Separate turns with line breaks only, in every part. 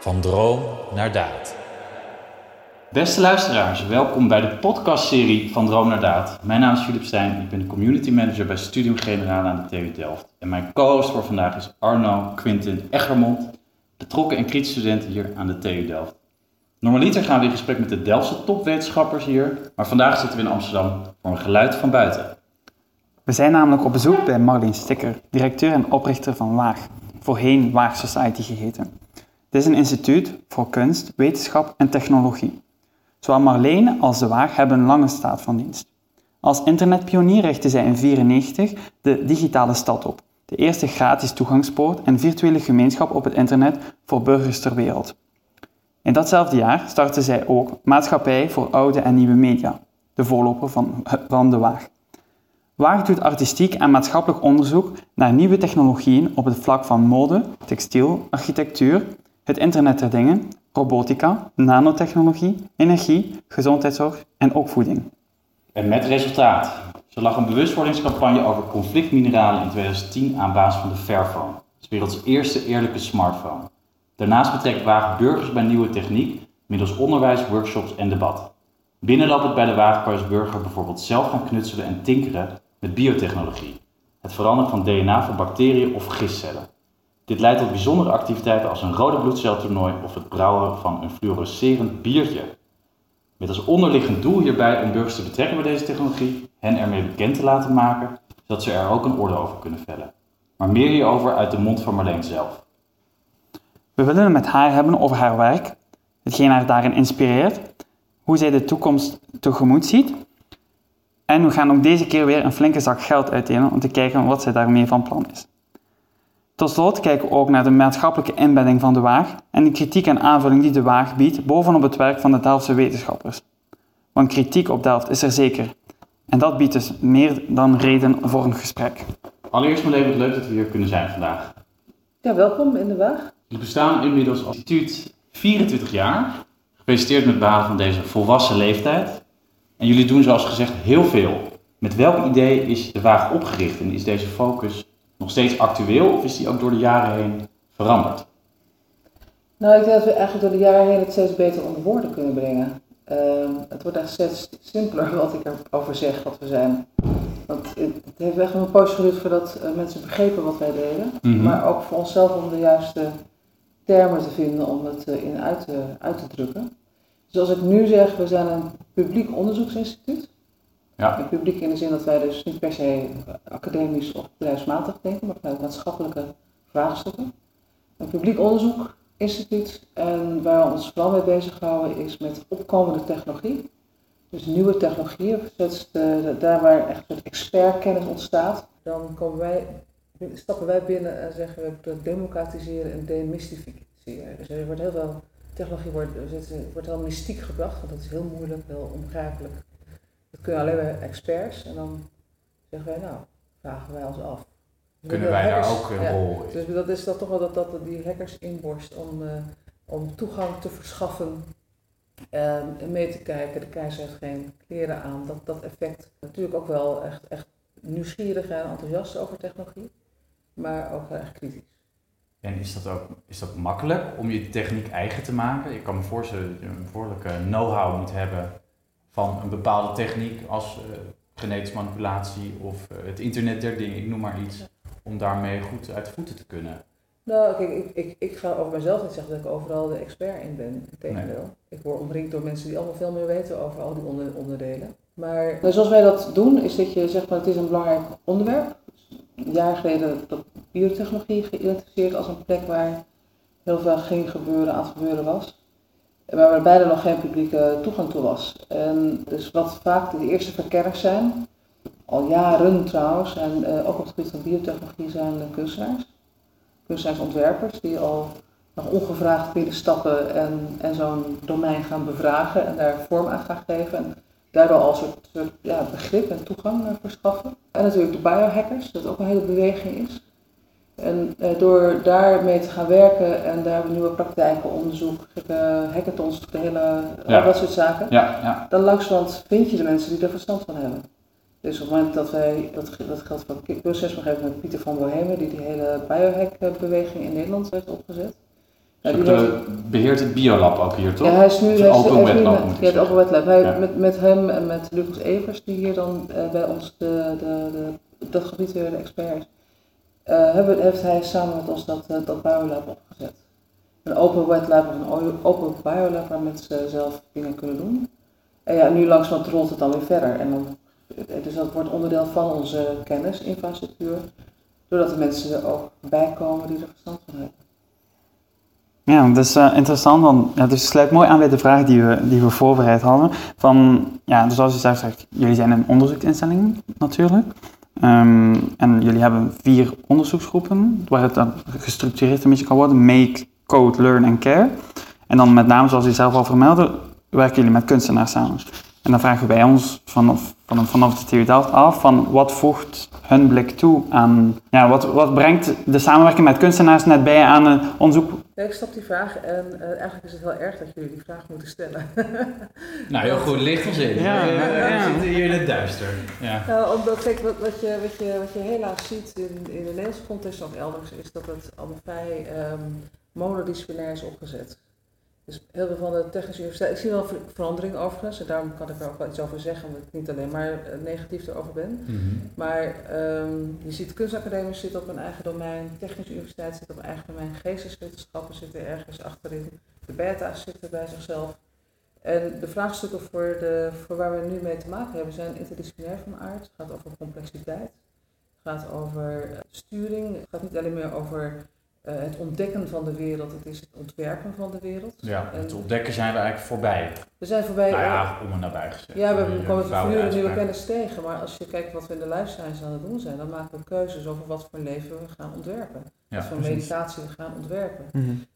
Van droom naar daad.
Beste luisteraars, welkom bij de podcastserie van Droom naar Daad. Mijn naam is Philip Stijn, ik ben de community manager bij Studium Generaal aan de TU Delft. En mijn co-host voor vandaag is Arno Quintin Egermond, betrokken en kritisch student hier aan de TU Delft. Normaliter gaan we in gesprek met de Delftse topwetenschappers hier, maar vandaag zitten we in Amsterdam voor een geluid van buiten.
We zijn namelijk op bezoek bij Marleen Sticker, directeur en oprichter van WAAG, voorheen WAAG Society geheten. Dit is een instituut voor kunst, wetenschap en technologie. Zowel Marleen als de WAAG hebben een lange staat van dienst. Als internetpionier richtte zij in 1994 de Digitale Stad op, de eerste gratis toegangspoort en virtuele gemeenschap op het internet voor burgers ter wereld. In datzelfde jaar startte zij ook Maatschappij voor Oude en Nieuwe Media, de voorloper van, van de WAAG. WAAG doet artistiek en maatschappelijk onderzoek naar nieuwe technologieën op het vlak van mode, textiel, architectuur, het internet der dingen, robotica, nanotechnologie, energie, gezondheidszorg en ook voeding.
En met resultaat. Zo lag een bewustwordingscampagne over conflictmineralen in 2010 aan basis van de Fairphone, werelds eerste eerlijke smartphone. Daarnaast betrekt WAAG burgers bij nieuwe techniek middels onderwijs, workshops en debat. Binnenlopend bij de WAAG burger bijvoorbeeld zelf gaan knutselen en tinkeren met biotechnologie. Het veranderen van DNA van bacteriën of gistcellen. Dit leidt tot bijzondere activiteiten als een rode bloedceltoernooi of het brouwen van een fluorescerend biertje. Met als onderliggend doel hierbij om burgers te betrekken bij deze technologie, hen ermee bekend te laten maken, zodat ze er ook een oordeel over kunnen vellen. Maar meer hierover uit de mond van Marleen zelf.
We willen het met haar hebben over haar werk, hetgeen haar daarin inspireert, hoe zij de toekomst tegemoet ziet. En we gaan ook deze keer weer een flinke zak geld uitdelen om te kijken wat zij daarmee van plan is. Tot slot kijken we ook naar de maatschappelijke inbedding van de Waag en de kritiek en aanvulling die de Waag biedt bovenop het werk van de Delftse wetenschappers. Want kritiek op Delft is er zeker. En dat biedt dus meer dan reden voor een gesprek.
Allereerst maar even leuk dat we hier kunnen zijn vandaag.
Ja, welkom in de Waag.
Jullie bestaan inmiddels als instituut 24 jaar. Gefeliciteerd met het behalen van deze volwassen leeftijd. En jullie doen zoals gezegd heel veel. Met welk idee is de Waag opgericht en is deze focus nog steeds actueel of is die ook door de jaren heen veranderd?
Nou, ik denk dat we eigenlijk door de jaren heen het steeds beter onder woorden kunnen brengen. Ehm, het wordt eigenlijk steeds simpeler wat ik erover zeg, wat we zijn. Want het, het heeft echt een poosje geduurd voordat uh, mensen begrepen wat wij deden.
Mhm.
Maar ook voor onszelf om de juiste termen te vinden om het uh, in uit te, uit te drukken. Dus als ik nu zeg, we zijn een publiek onderzoeksinstituut.
Ja.
En publiek in de zin dat wij dus niet per se academisch of bedrijfsmatig denken, maar vanuit maatschappelijke vraagstukken. Een publiek onderzoekinstituut en waar we ons vooral mee bezighouden is met opkomende technologie. Dus nieuwe technologieën, dus de, daar waar echt het expertkennis ontstaat. Dan komen wij, stappen wij binnen en zeggen we dat democratiseren en demystificeren. Dus er wordt heel veel technologie wordt, wordt heel mystiek gebracht, want dat is heel moeilijk, heel onbegrijpelijk. Dat kunnen alleen maar experts. En dan zeggen wij, nou, vragen wij ons af.
Kunnen wij daar ook een
ja,
rol in?
Dus dat is dat toch wel dat, dat die hackers inborst om, uh, om toegang te verschaffen en mee te kijken. De keizer heeft geen kleren aan. Dat, dat effect. Natuurlijk ook wel echt, echt nieuwsgierig en enthousiast over technologie, maar ook erg kritisch.
En is dat ook is dat makkelijk om je techniek eigen te maken? Ik kan me voorstellen dat je een behoorlijke know-how moet hebben van een bepaalde techniek als uh, genetische manipulatie of uh, het internet der dingen, ik noem maar iets, om daarmee goed uit de voeten te kunnen.
Nou, kijk, ik, ik, ik ga over mezelf niet zeggen dat ik overal de expert in ben. Integendeel. Nee. Ik word omringd door mensen die allemaal veel meer weten over al die onder, onderdelen. Maar nou, zoals wij dat doen, is dat je zegt, maar het is een belangrijk onderwerp. Een jaar geleden dat biotechnologie geïdentificeerd als een plek waar heel veel ging gebeuren, aan het gebeuren was waar er bijna nog geen publieke toegang toe was. En dus wat vaak de eerste verkenners zijn, al jaren trouwens, en uh, ook op het gebied van biotechnologie zijn de kunstenaars. Kunstenaarsontwerpers die al nog ongevraagd binnenstappen en, en zo'n domein gaan bevragen en daar vorm aan gaan geven. En daardoor al een soort, ja, begrip en toegang uh, verschaffen. En natuurlijk de biohackers, dat ook een hele beweging is. En uh, door daarmee te gaan werken en daar nieuwe praktijken, onderzoek, uh, hackathons, de hele,
ja.
dat soort zaken,
ja, ja.
dan langzamerhand vind je de mensen die er verstand van hebben. Dus op het moment dat wij, dat, dat geldt voor proces nog even met Pieter van Bohemen, die die hele biohack-beweging in Nederland heeft opgezet. Die
eh,
heeft-
beheert het biolab ook hier, toch?
Ja, hij is nu is-
open wet lab,
met- Ja, het. Open Wet Lab. Hij, met, met hem en met Lucas Evers, die hier dan eh, bij ons de, de, de, dat gebied weer de expert is, eh, hebben, heeft hij samen met ons dat, eh, dat biolab opgezet. Een open wet of een open biolab waar mensen zelf dingen kunnen doen. En ja, nu langzamerhand rolt het dan weer verder. En dan, dus dat wordt onderdeel van onze kennisinfrastructuur. Doordat de mensen er ook bij komen die er verstand van hebben.
Ja, dat is eh, interessant, want dus het sluit mooi aan bij de vraag die we, die voorbereid hadden. Van, ja, dus zoals je zegt, jullie zijn een onderzoeksinstelling natuurlijk. Ehm, en jullie hebben vier onderzoeksgroepen, waar het dan gestructureerd een beetje kan worden. Make, Code, Learn en Care. En dan met name, zoals je zelf al vermeldde, werken jullie met kunstenaars samen. En dan vragen wij ons vanaf, vanaf, vanaf de TU Delft af van wat voegt hun blik toe aan, ja, wat, wat brengt de samenwerking met kunstenaars net bij aan een onderzoek
Ja, ik snap die vraag en eh, eigenlijk is het heel erg dat jullie die vraag moeten stellen.
Nou, heel goed, licht ons in.
Ja,
we,
ja.
zitten hier in het duister. Ja.
Nou, omdat kijk, wat, wat, je, wat, je, wat je helaas ziet in, in de Nederlandse context of elders, is dat het allemaal vrij ehm monodisciplinair is opgezet. Dus heel veel van de technische universiteiten, ik zie wel ver- verandering overigens, en daarom kan ik er ook wel iets over zeggen, omdat ik niet alleen maar eh, negatief erover ben.
Mhm.
Maar ehm, je ziet kunstacademie zit op een eigen domein, technische universiteit zit op een eigen domein, geesteswetenschappen zitten ergens achterin, de beta's zitten bij zichzelf. En de vraagstukken voor, de, voor waar we nu mee te maken hebben zijn interdisciplinair van aard. Het gaat over complexiteit, het gaat over eh, sturing, het gaat niet alleen meer over eh, het ontdekken van de wereld, het is het ontwerpen van de wereld.
Ja,
En
het ontdekken zijn we eigenlijk voorbij.
we zijn voorbij.
Nou ja, om en nabij gezegd.
Ja, we komen voortdurend nieuwe kennis tegen, maar als je kijkt wat we in de life science aan het doen zijn, dan maken we keuzes over wat voor leven we gaan ontwerpen.
Ja,
wat voor
precies.
meditatie we gaan ontwerpen.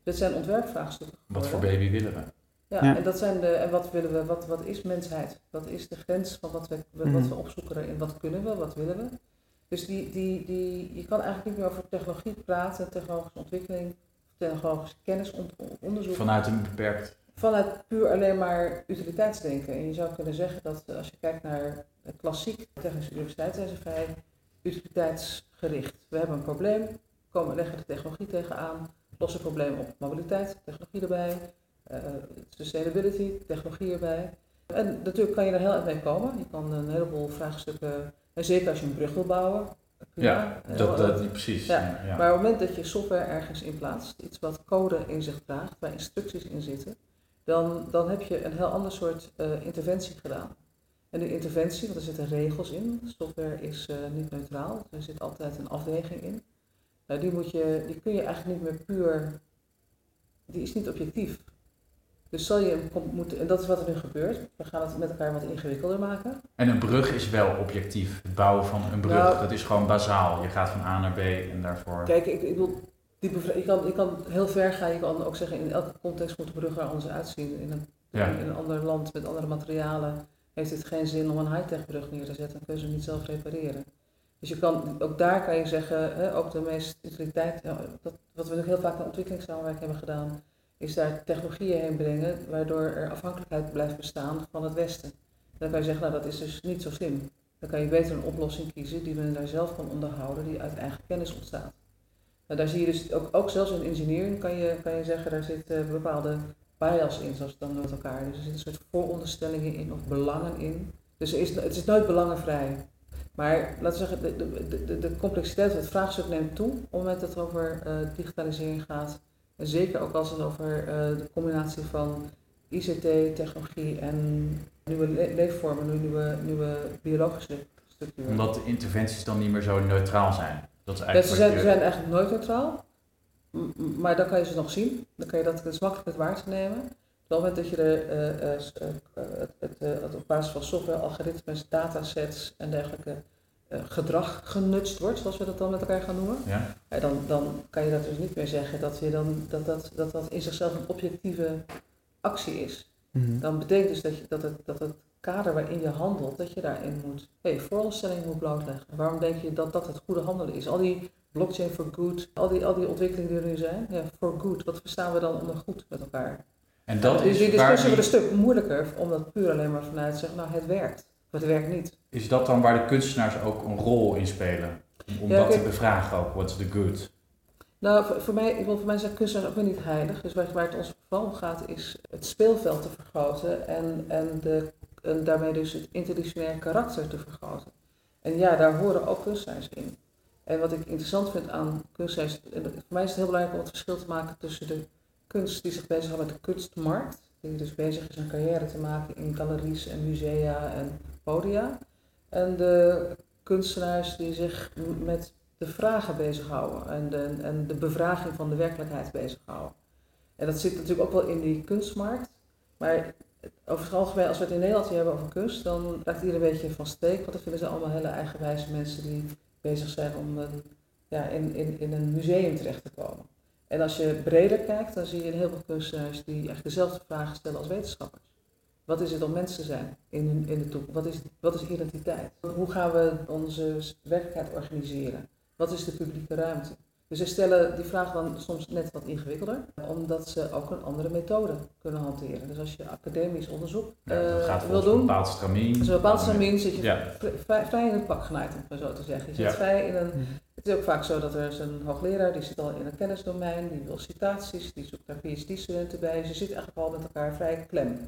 Dit zijn ontwerpvraagstukken
Wat voor baby willen we?
Ja,
Ja.
en dat zijn de, en wat willen we, wat, wat is mensheid? Wat is de grens van wat we, wat
Mhm.
we opzoeken erin? Wat kunnen we, wat willen we? Dus die, die, die, je kan eigenlijk niet meer over technologie praten, technologische ontwikkeling, technologische kennisonderzoek.
Vanuit een beperkt...
vanuit puur alleen maar utiliteitsdenken. En je zou kunnen zeggen dat eh, als je kijkt naar de klassiek technische universiteit, zijn ze vrij utiliteitsgericht. We hebben een probleem, komen, leggen de technologie tegenaan, lossen het probleem op. Mobiliteit, technologie erbij, eh, sustainability, technologie erbij. En natuurlijk kan je er heel erg mee komen. Je kan een heleboel vraagstukken, en zeker als je een brug wil bouwen.
Ja,
Eh,
dat, dat, precies.
Ja, maar op het moment dat je software ergens in plaatst, iets wat code in zich draagt, waar instructies in zitten, dan, dan heb je een heel ander soort eh, interventie gedaan. En die interventie, want er zitten regels in, software is eh, niet neutraal, er zit altijd een afweging in. Nou, die, moet je, die kun je eigenlijk niet meer puur, die is niet objectief. Dus zal je moeten, en dat is wat er nu gebeurt, we gaan het met elkaar wat ingewikkelder maken.
En een brug is wel objectief. Het bouwen van een brug,
Nou-
dat is gewoon bazaal. Je gaat van A naar B en daarvoor...
Kijk, ik, ik bedoel, je, kan, je kan heel ver gaan. Je kan ook zeggen, in elke context moet de brug er anders uitzien. In een,
Ja.
in een ander land met andere materialen heeft het geen zin om een high-tech brug neer te zetten. Dan kun je ze niet zelf repareren. Dus je kan, ook daar kan je zeggen, hè, ook de meest utiliteit, ja, dat, wat we ook heel vaak in ontwikkelingssamenwerking hebben gedaan, is daar technologieën heen brengen waardoor er afhankelijkheid blijft bestaan van het Westen. Dan kan je zeggen, nou dat is dus niet zo slim. Dan kan je beter een oplossing kiezen die men daar zelf kan onderhouden, die uit eigen kennis ontstaat. Nou, daar zie je dus ook, ook zelfs in engineering kan je, kan je zeggen, daar zit eh, bepaalde bias in, zoals het dan met elkaar. Dus er zitten een soort vooronderstellingen in of belangen in. Dus er is, het is nooit belangenvrij. Maar laten we zeggen, de, de, de, complexiteit het vraagstuk neemt toe op het moment dat het over eh, digitalisering gaat. En zeker ook als het over eh, de combinatie van ICT, technologie en nieuwe le- leefvormen, nieuwe, nieuwe biologische structuren.
Omdat de interventies dan niet meer zo neutraal zijn. Dat is
Ja,
eigenlijk
ze, zijn, ze eigenlijk nooit neutraal, maar dan kan je ze nog zien. Dan kan je dat, is makkelijk het waar te nemen. Op het moment dat je er, eh, eh, het, het, het op basis van software, algoritmes, datasets en dergelijke gedrag genutst wordt, zoals we dat dan met elkaar gaan noemen,
Ja?
dan, dan kan je dat dus niet meer zeggen dat, je dan, dat, dat, dat dat in zichzelf een objectieve actie is.
Mhm.
Dan betekent dus dat, je, dat, het, dat het kader waarin je handelt, dat je daarin moet, hey, vooronderstellingen moet blootleggen. Waarom denk je dat dat het goede handelen is? Al die blockchain for good, al die, al die ontwikkelingen die er nu zijn, ja, for good, wat verstaan we dan onder goed met elkaar?
En dat
dus
is
die discussie wordt
die-
een stuk moeilijker, omdat puur alleen maar vanuit zeggen, nou het werkt, het werkt niet.
Is dat dan waar de kunstenaars ook een rol in spelen? Om, om
Ja,
dat
kijk-
te bevragen ook, what's the good?
Nou, voor, voor mij, ik wil voor mij zijn kunstenaars ook weer niet heilig. Dus waar, waar het ons vooral om gaat, is het speelveld te vergroten en, en, de, en daarmee dus het interdisciplinaire karakter te vergroten. En ja, daar horen ook kunstenaars in. En wat ik interessant vind aan kunstenaars, en voor mij is het heel belangrijk om het verschil te maken tussen de kunst die zich bezighoudt met de kunstmarkt, die dus bezig is een carrière te maken in galeries en musea en podia, en de kunstenaars die zich met de vragen bezighouden en de, en de bevraging van de werkelijkheid bezighouden. En dat zit natuurlijk ook wel in die kunstmarkt, maar over het algemeen, als we het in Nederland hebben over kunst, dan raakt iedereen een beetje van steek, want dan vinden ze allemaal hele eigenwijze mensen die bezig zijn om een, ja, in, in, in een museum terecht te komen. En als je breder kijkt, dan zie je een heleboel kunstenaars die echt dezelfde vragen stellen als wetenschappers. Wat is het om mens te zijn in, in de toekomst? Wat is, wat is identiteit? Hoe gaan we onze werkelijkheid organiseren? Wat is de publieke ruimte? Dus ze stellen die vraag dan soms net wat ingewikkelder, omdat ze ook een andere methode kunnen hanteren. Dus als je academisch onderzoek
Ja,
eh,
gaat
wil
volgens een
doen,
bepaald stramien.
dus een bepaald stramien zit je
Ja.
vrij, vrij in het pak genaaid, om het maar zo te zeggen. Je zit
Ja.
vrij in een, het is ook vaak zo dat er is een hoogleraar, die zit al in een kennisdomein, die wil citaties, die zoekt daar PhD-studenten bij. Dus je zit eigenlijk al met elkaar vrij klem.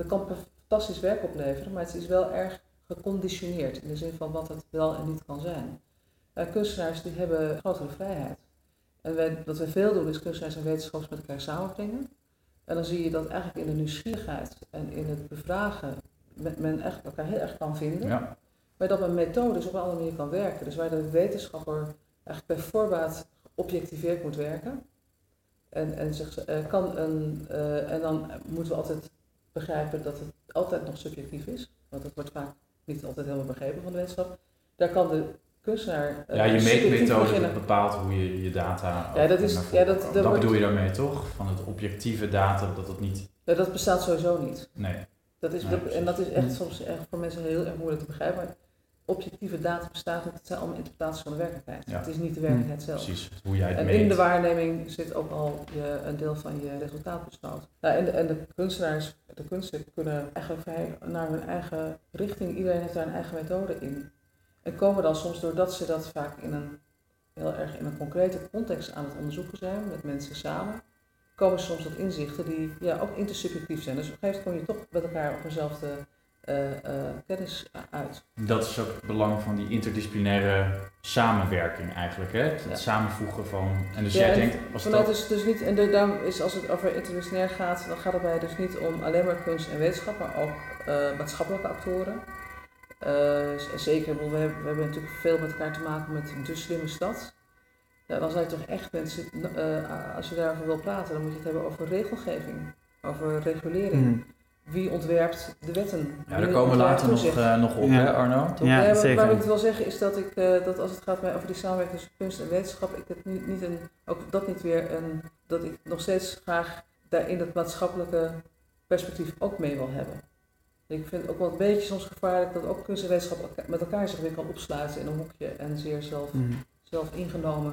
Dat kan fantastisch werk opleveren, maar het is wel erg geconditioneerd in de zin van wat het wel en niet kan zijn. Eh, kunstenaars die hebben grotere vrijheid. En wij, wat wij veel doen is kunstenaars en wetenschappers met elkaar samenbrengen. En dan zie je dat eigenlijk in de nieuwsgierigheid en in het bevragen men, men echt elkaar heel erg kan vinden.
Ja.
Maar dat men methodisch op een andere manier kan werken. Dus waar de wetenschapper eigenlijk bij voorbaat geobjectiveerd moet werken. En, en, zich, eh, kan een, eh, en dan moeten we altijd begrijpen dat het altijd nog subjectief is. Want dat wordt vaak niet altijd helemaal begrepen van de wetenschap. Daar kan de kunstenaar. eh,
Ja, je meetmethode bepaalt hoe je je data.
Ja, dat is- ja, dat- dat
dat
wordt-
bedoel je daarmee toch? Van het objectieve data, dat het niet.
Ja, dat bestaat sowieso niet.
Nee.
Dat is,
Nee,
dat- en dat is echt soms echt voor mensen heel erg moeilijk te begrijpen. Maar objectieve data bestaat. Het zijn allemaal interpretaties van de werkelijkheid.
Ja.
Het is niet de werkelijkheid zelf.
Precies. Hoe jij het
En
meet.
in de waarneming zit ook al je, een deel van je resultaatbesluit. Nou, en, de, en de kunstenaars, de kunsten kunnen eigenlijk vrij naar hun eigen richting. Iedereen heeft daar een eigen methode in. En komen dan soms doordat ze dat vaak in een heel erg in een concrete context aan het onderzoeken zijn, met mensen samen, komen soms tot inzichten die ja, ook intersubjectief zijn. Dus op een gegeven moment kom je toch met elkaar op dezelfde eh, kennis uit.
Dat is ook het belang van die interdisciplinaire samenwerking eigenlijk. Hè? Het
Ja.
samenvoegen van. En dus
Ja,
jij
en
denkt, als
Vanuit
dat.
dus, dus niet, en de, daarom is als het over interdisciplinair gaat, dan gaat het bij dus niet om alleen maar kunst en wetenschap, maar ook eh, maatschappelijke actoren. Eh, z- zeker, we hebben, we hebben natuurlijk veel met elkaar te maken met de slimme stad. Ja, dan zijn toch echt mensen, eh, als je daarover wil praten, dan moet je het hebben over regelgeving, over regulering.
Mhm.
Wie ontwerpt de wetten?
Ja, daar komen we later nog, eh, nog op,
Ja.
hè, Arno?
Ja,
Nee, maar
zeker.
Wat ik wil zeggen is dat ik, eh, dat als het gaat mij over die samenwerking tussen kunst en wetenschap, ik het niet, niet een, ook dat niet weer een, dat ik nog steeds graag daar in het maatschappelijke perspectief ook mee wil hebben. Ik vind het ook wel een beetje soms gevaarlijk dat ook kunst en wetenschap met elkaar zich weer kan opsluiten in een hoekje en zeer zelf,
Mhm.
zelf ingenomen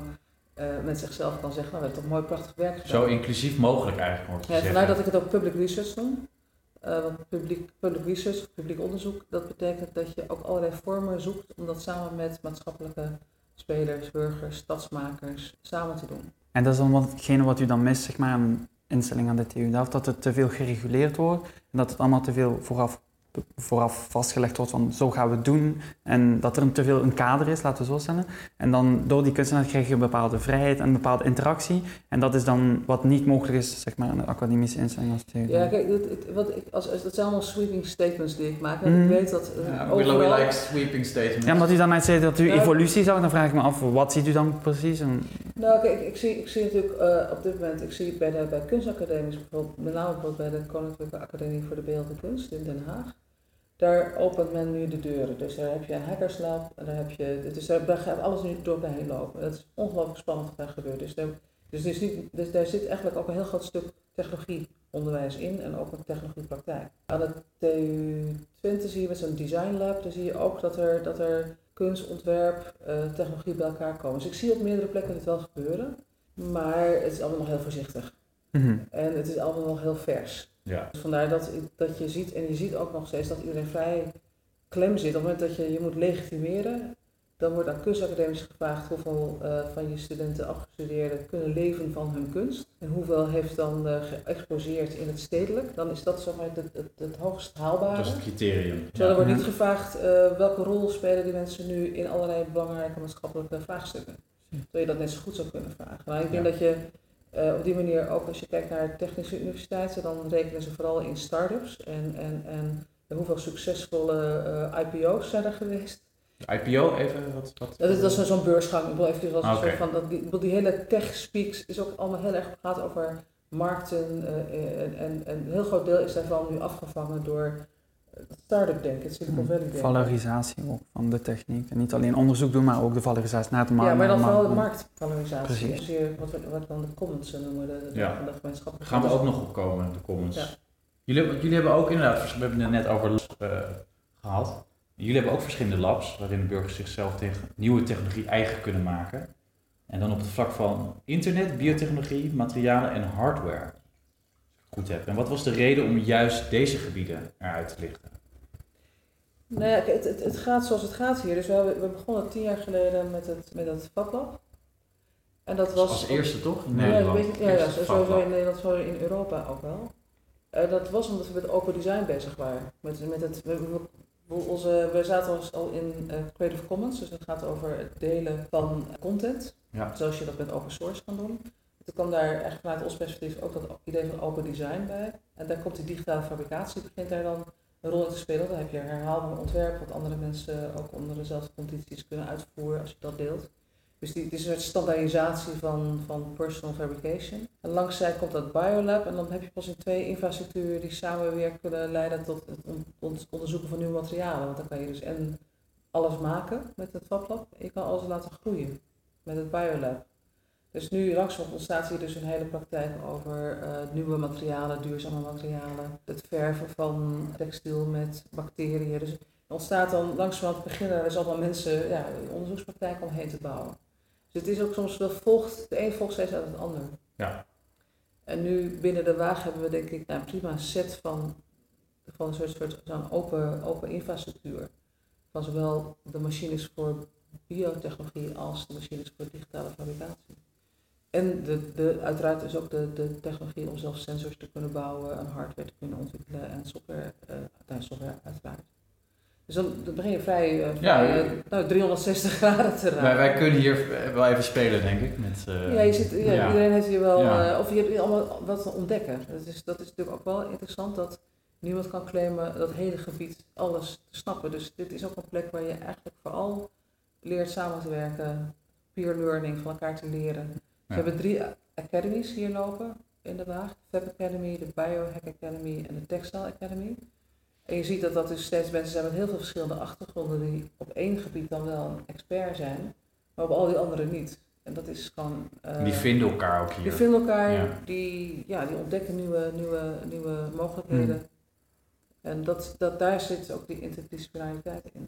eh, met zichzelf kan zeggen, nou we hebben toch mooi prachtig werk gedaan.
Zo inclusief mogelijk eigenlijk hoor
Ja, vandaar dat ik het ook public research noem. Eh, want publiek, public research, publiek onderzoek, dat betekent dat je ook allerlei vormen zoekt om dat samen met maatschappelijke spelers, burgers, stadsmakers samen te doen.
En dat is dan watgene wat u dan mist, zeg maar, aan instelling aan de TU Delft, dat het te veel gereguleerd wordt en dat het allemaal te veel vooraf, vooraf vastgelegd wordt van zo gaan we het doen en dat er een te veel een kader is, laten we zo stellen. En dan door die kunstenaar krijg je een bepaalde vrijheid en een bepaalde interactie en dat is dan wat niet mogelijk is, zeg maar, in een academische instelling als
Ja, kijk, dat, het- wat ik, als, als, dat zijn allemaal sweeping statements die ik maak. En
Mhm.
ik weet dat eh,
Ja,
overal...
Willow likes sweeping statements.
Ja, omdat u dan net zei dat u evolutie zag, dan vraag ik me af, wat ziet u dan precies? En,
Nou, kijk, ik, zie, ik zie natuurlijk eh, op dit moment, ik zie bij de bij kunstacademies bijvoorbeeld, met name bijvoorbeeld bij de Koninklijke Academie voor de Beeld en Kunst in Den Haag. Daar opent men nu de deuren. Dus daar heb je een hackerslab en daar heb je, dus daar, daar gaat alles nu door heen lopen. Dat is ongelooflijk spannend wat daar gebeurt. Dus, daar, dus, niet, dus daar zit eigenlijk ook een heel groot stuk technologieonderwijs in en ook een technologiepraktijk. Aan de TU Twente zie je met zo'n design lab, daar zie je ook dat er, dat er kunst, ontwerp, eh, technologie bij elkaar komen. Dus ik zie op meerdere plekken dit wel gebeuren, maar het is allemaal nog heel voorzichtig.
Mhm.
En het is allemaal nog heel vers.
Ja.
Dus vandaar dat, dat je ziet, en je ziet ook nog steeds dat iedereen vrij klem zit. Op het moment dat je je moet legitimeren, Dan wordt aan kunstacademisch gevraagd hoeveel eh, van je studenten afgestudeerden kunnen leven van hun kunst. En hoeveel heeft dan uh, geëxposeerd in het stedelijk. Dan is dat zeg maar, het, het, het hoogst haalbare.
Dat is het criterium.
Terwijl er wordt niet gevraagd uh, welke rol spelen die mensen nu in allerlei belangrijke maatschappelijke vraagstukken. Terwijl je dat net zo goed zou kunnen vragen. Maar ik denk ja. dat je op die manier ook als je kijkt naar technische universiteiten, dan rekenen ze vooral in start-ups en, en, en hoeveel succesvolle IPO's zijn er geweest.
IPO, even wat? wat
dat is, dat is zo'n beursgang. Ik wil even als okay. van dat die, die hele tech speaks is ook allemaal heel erg gaat over markten uh, en, en, en, een heel groot deel is daarvan nu afgevangen door start-up denken, het Silicon Valley denken.
Valorisatie ook van de techniek. En niet alleen onderzoek doen, maar ook de valorisatie naar de markt.
Ja, maar dan vooral de marktvalorisatie. Precies. Dus wat, we, wat we dan de commons noemen, de, de,
ja.
de gemeenschap.
Gaan we ook nog opkomen, de commons. Ja. Jullie, jullie hebben ook inderdaad, we hebben het net over uh, gehad. Jullie hebben ook verschillende labs waarin de burgers zichzelf tegen nieuwe technologie eigen kunnen maken. En dan op het vlak van internet, biotechnologie, materialen en hardware. En wat was de reden om juist deze gebieden eruit te lichten?
Nou ja, het, het, het gaat zoals het gaat hier. Dus we, we begonnen tien jaar geleden met het, met het FabLab.
En dat was... Als eerste toch?
In Nederland? Ja, ja, ja sowieso in Nederland, zo in Europa ook wel. Uh, dat was omdat we met open design bezig waren. Met, met het, we, onze, we zaten al in uh, Creative Commons, dus het gaat over het delen van content,
ja.
zoals je dat met open source kan doen. Er kwam daar echt vanuit ons perspectief ook dat idee van open design bij. En daar komt die digitale fabricatie, begint daar dan een rol in te spelen. Dan heb je herhaalbaar ontwerp, wat andere mensen ook onder dezelfde condities kunnen uitvoeren als je dat deelt. Dus die, het is een soort standaardisatie van, van personal fabrication. En langs zij komt dat biolab en dan heb je pas in twee infrastructuren die samen weer kunnen leiden tot het onderzoeken van nieuwe materialen. Want dan kan je dus en alles maken met het FabLab en je kan alles laten groeien met het biolab. Dus nu langzaam ontstaat hier dus een hele praktijk over uh, nieuwe materialen, duurzame materialen, het verven van textiel met bacteriën. Dus er ontstaat dan langzamerhand beginnen dus allemaal mensen ja, onderzoekspraktijken omheen te bouwen. Dus het is ook soms wel volgt, de een volgt steeds uit het ander.
Ja.
En nu binnen de wagen hebben we denk ik nou, een prima set van, van een soort, soort zo'n open, open infrastructuur. Van zowel de machines voor biotechnologie als de machines voor digitale fabricatie. En de, de, uiteraard is ook de, de technologie om zelf sensors te kunnen bouwen en hardware te kunnen ontwikkelen en software, uh, software uiteraard. Dus dan, dan begin je vrij, uh, vrij ja, nou, 360 graden te raken.
Wij, wij, kunnen hier wel even spelen, denk ik. Met,
ja, je zit, ja, ja, iedereen heeft hier wel, of je hebt allemaal wat te ontdekken. Dat is, dat is natuurlijk ook wel interessant dat niemand kan claimen dat hele gebied alles te snappen. Dus dit is ook een plek waar je eigenlijk vooral leert samen te werken, peer learning, van elkaar te leren. We hebben drie academies hier lopen in de Waag. De Fab Academy, de Biohack Academy en de Textile Academy. En je ziet dat dat dus steeds mensen zijn met heel veel verschillende achtergronden die op één gebied dan wel een expert zijn, maar op al die andere niet. En dat is gewoon...
Uh, die vinden elkaar ook hier.
Die vinden elkaar, Die, ja, die ontdekken nieuwe, nieuwe, nieuwe mogelijkheden. Mm. En dat, dat, daar zit ook die interdisciplinariteit in.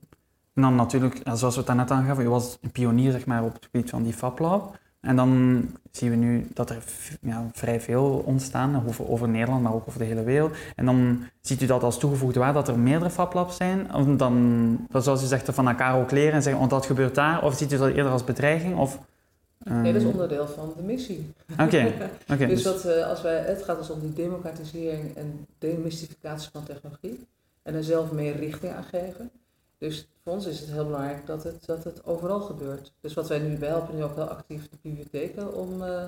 En dan natuurlijk, zoals we het daarnet aangaven, je was een pionier zeg maar, op het gebied van die FabLab. En dan zien we nu dat er ja, vrij veel ontstaan, over, over, Nederland, maar ook over de hele wereld. En dan ziet u dat als toegevoegde waarde dat er meerdere fablabs zijn. Of dan, zoals u zegt, van elkaar ook leren en zeggen, oh, dat gebeurt daar. Of ziet u dat eerder als bedreiging? Of,
um... Nee, dat is onderdeel van de missie.
Oké. Okay.
dus dat, uh, als wij, het gaat dus om die democratisering en demystificatie van technologie. En er zelf meer richting aan geven. Dus voor ons is het heel belangrijk dat het, dat het overal gebeurt. Dus wat wij nu, wij helpen nu ook heel actief de bibliotheken om uh,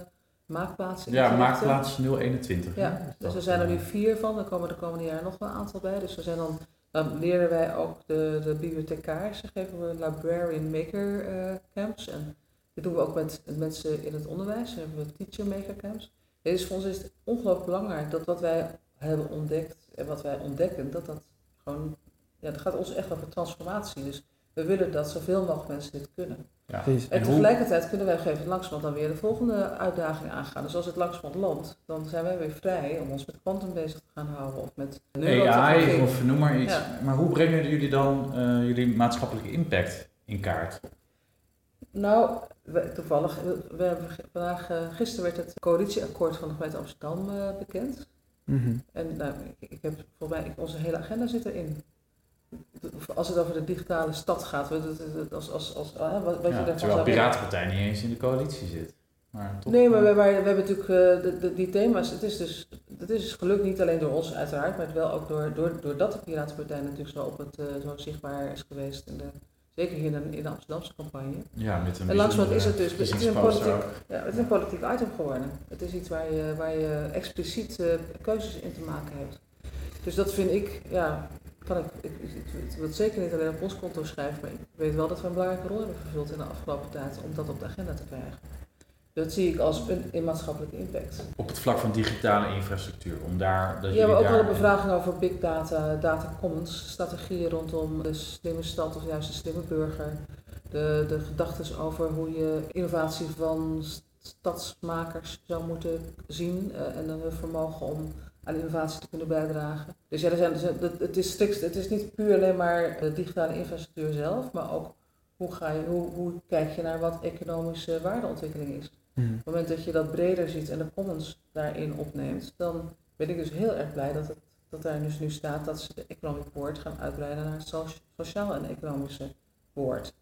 maakplaatsen
Ja, maakplaats 021.
Ja, dus er zijn er nu vier van, er komen de komende jaren nog wel een aantal bij. Dus we zijn dan, dan leren wij ook de, de bibliothecaars, geven we librarian maker uh, camps. En dit doen we ook met mensen in het onderwijs, dan hebben we teacher maker camps. Dus voor ons is het ongelooflijk belangrijk dat wat wij hebben ontdekt en wat wij ontdekken, dat dat gewoon ja, het gaat ons echt over transformatie. Dus we willen dat zoveel mogelijk mensen dit kunnen.
Ja.
En, tegelijkertijd kunnen wij gegeven langzamerhand dan weer de volgende uitdaging aangaan. Dus als het langzamerhand landt, dan zijn wij weer vrij om ons met quantum bezig te gaan houden of met
AI of noem maar iets. Maar hoe brengen jullie dan uh, jullie maatschappelijke impact in kaart?
Nou, we, toevallig, we hebben vandaag, uh, gisteren werd het coalitieakkoord van de gemeente Amsterdam uh, bekend.
Mm -hmm.
En nou, ik, ik heb volgens mij, onze hele agenda zit erin als het over de digitale stad gaat, als, als, als, wat, wat je daarvan
terwijl de. Piratenpartij niet eens in de coalitie zit. Maar toch,
Nee, maar we, we hebben natuurlijk eh, de, de- die thema's. Het is dus het is dus gelukt niet alleen door ons uiteraard, maar het wel ook door, door, doordat de Piratenpartij natuurlijk zo, op het, eh, zo zichtbaar is geweest. In de, zeker hier in de, in de Amsterdamse campagne.
Ja, met een
En langzamerhand is het dus het is een politiek, ja, het is een politiek item geworden. Het is iets waar je, waar je expliciet eh, keuzes in te maken hebt. Dus dat vind ik, ja, kan ik, ik, ik, ik wil het zeker niet alleen op ons konto schrijven, maar ik weet wel dat we een belangrijke rol hebben vervuld in de afgelopen tijd om dat op de agenda te krijgen. Dat zie ik als een, een maatschappelijke impact.
Op het vlak van digitale infrastructuur, om daar... Dat
Ja, maar ook
daar-
wel een bevraging over big data, data commons, strategieën rondom de slimme stad of juist de slimme burger. De, de gedachten over hoe je innovatie van stadsmakers zou moeten zien eh, en hun vermogen om aan innovatie te kunnen bijdragen. Dus ja, er zijn, het, is strikt, het is niet puur alleen maar de digitale infrastructuur zelf, maar ook hoe, ga je, hoe, hoe kijk je naar wat economische waardeontwikkeling is.
Mhm.
Op het moment dat je dat breder ziet en de commons daarin opneemt, dan ben ik dus heel erg blij dat, het, dat daar dus nu staat dat ze de economic board gaan uitbreiden naar het so- sociaal en economische board.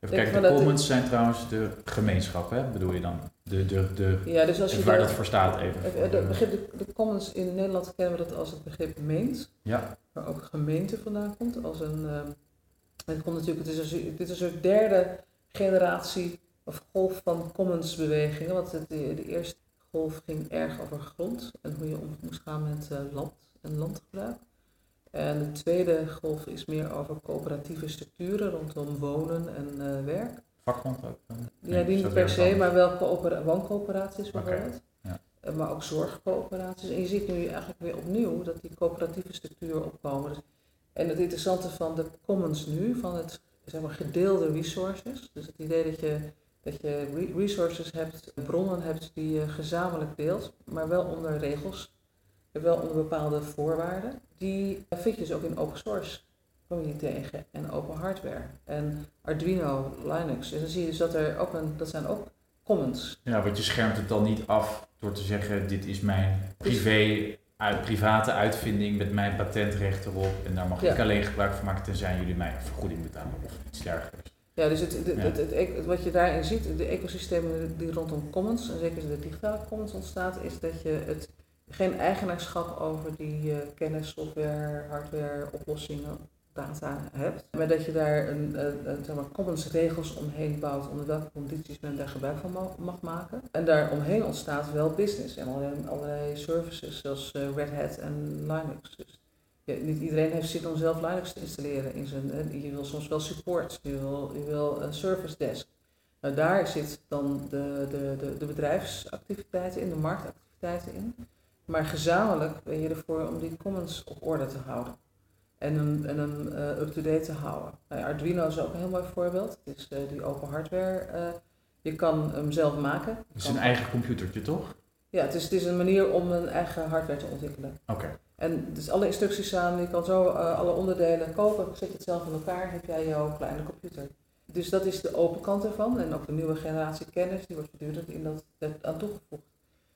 Even kijken, de commons zijn trouwens de gemeenschap, hè? bedoel je dan? De, de, de,
Ja, dus als je
waar
de,
dat voor staat even. voor
de,
de-
begrip, de, de commons in Nederland kennen we dat als het begrip meent,
ja,
waar ook gemeente vandaan komt. Als een, ehm, het komt natuurlijk, het is een, dit is een soort derde generatie of golf van commons bewegingen. Want het, de, de eerste golf ging erg over grond en hoe je om moest gaan met eh, land en landgebruik. En de tweede golf is meer over coöperatieve structuren rondom wonen en eh, werk.
Vakbond ook.
Ja, die niet per se, maar wel coöpera- wooncoöperaties bijvoorbeeld.
ja.
Eh, Maar ook zorgcoöperaties. En je ziet nu eigenlijk weer opnieuw dat die coöperatieve structuren opkomen. Dus- en het interessante van de commons nu, van het zeg maar, gedeelde resources. Dus het idee dat je, dat je re- resources hebt, bronnen hebt die je gezamenlijk deelt, maar wel onder regels, wel onder bepaalde voorwaarden. Die vind je dus ook in open source tegen en open hardware. En Arduino, Linux. En dan zie je dus dat er ook een, dat zijn ook commons.
Ja, want je schermt het dan niet af door te zeggen, dit is mijn privé, uit, private uitvinding met mijn patentrecht erop. En daar mag
Ja.
ik alleen gebruik van maken tenzij jullie mij een vergoeding betalen of iets dergelijks.
Ja, dus het, het,
Ja.
het, het eco- wat je daarin ziet, de ecosystemen die rondom commons, en zeker de digitale commons ontstaat, is dat je het, geen eigenaarschap over die eh, kennis, software, hardware, oplossingen, data hebt. Maar dat je daar een, zeg maar, commons regels omheen bouwt onder welke condities men daar gebruik van ma- mag maken. En daar omheen ontstaat wel business en allerlei, services zoals eh, Red Hat en Linux. Dus niet iedereen heeft zin om zelf Linux te installeren in zijn. eh, Je wil soms wel support, je wil, je wil een service desk. Nou, daar zit dan de, de, de, de bedrijfsactiviteiten in, de marktactiviteiten in. Maar gezamenlijk ben je ervoor om die commons op orde te houden. En hem, en hem eh, up-to-date te houden. Nou Arduino is ook een heel mooi voorbeeld. Het is eh, die open hardware. eh, je kan hem zelf maken.
Het is een eigen computertje, toch?
Ja, het is, het is een manier om een eigen hardware te ontwikkelen.
Oké.
En dus alle instructies staan, je kan zo alle onderdelen kopen, zet je het zelf in elkaar, heb jij jouw kleine computer. Dus dat is de open kant ervan. En ook de nieuwe generatie kennis, die wordt voortdurend in dat, dat aan toegevoegd.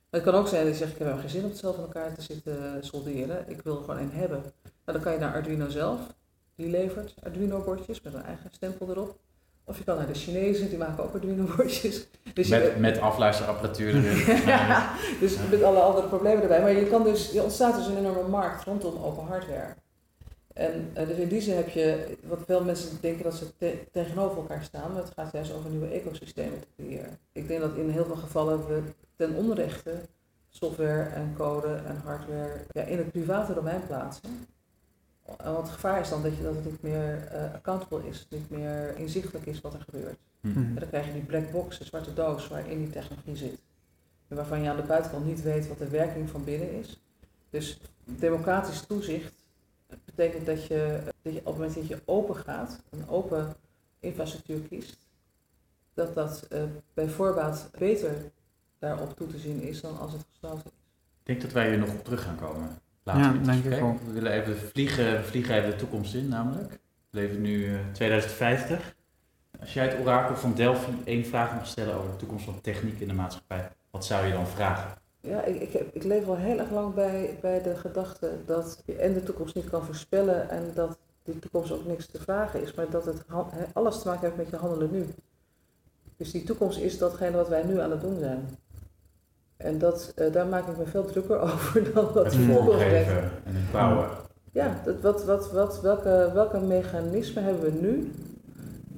Maar het kan ook zijn dat je zegt, ik heb helemaal geen zin om het zelf in elkaar te zitten solderen. Ik wil er gewoon een hebben. Nou, dan kan je naar Arduino zelf. Die levert Arduino bordjes met een eigen stempel erop. Of je kan naar de Chinezen, die maken ook Arduino bordjes. Dus je-
Met, met afluisterapparatuur erin.
ja, dus met alle andere problemen erbij. Maar je kan dus, er ontstaat dus een enorme markt rondom open hardware. En eh, dus in die zin heb je, wat veel mensen denken dat ze te- tegenover elkaar staan, maar het gaat juist over nieuwe ecosystemen te creëren. Ik denk dat in heel veel gevallen we ten onrechte software en code en hardware ja, in het private domein plaatsen. En Want het gevaar is dan dat, je, dat het niet meer eh, accountable is, niet meer inzichtelijk is wat er gebeurt.
Hm.
Mhm.
En dan krijg je die black box, de zwarte doos waarin die technologie zit. En waarvan je aan de buitenkant niet weet wat de werking van binnen is. Dus democratisch toezicht betekent dat je, dat je op het moment dat je open gaat, een open infrastructuur kiest, dat dat eh, bij voorbaat beter daarop toe te zien is dan als het gesloten is.
Ik denk dat wij hier nog op terug gaan komen. Later
Ja,
in het
denk ik
gesprek.
ook.
We willen even vliegen, we vliegen even de toekomst in namelijk. We leven nu eh, 2050. Als jij het orakel van Delphi één vraag mag stellen over de toekomst van techniek in de maatschappij, wat zou je dan vragen?
Ja, ik, ik, heb, ik leef al heel erg lang bij, bij de gedachte dat je en de toekomst niet kan voorspellen en dat die toekomst ook niks te vragen is, maar dat het alles te maken heeft met je handelen nu. Dus die toekomst is datgene wat wij nu aan het doen zijn. En dat, eh, daar maak ik me veel drukker over dan brengt.
vormgeven en het bouwen.
Ja, dat, wat, wat, wat, welke, welke mechanismen hebben we nu,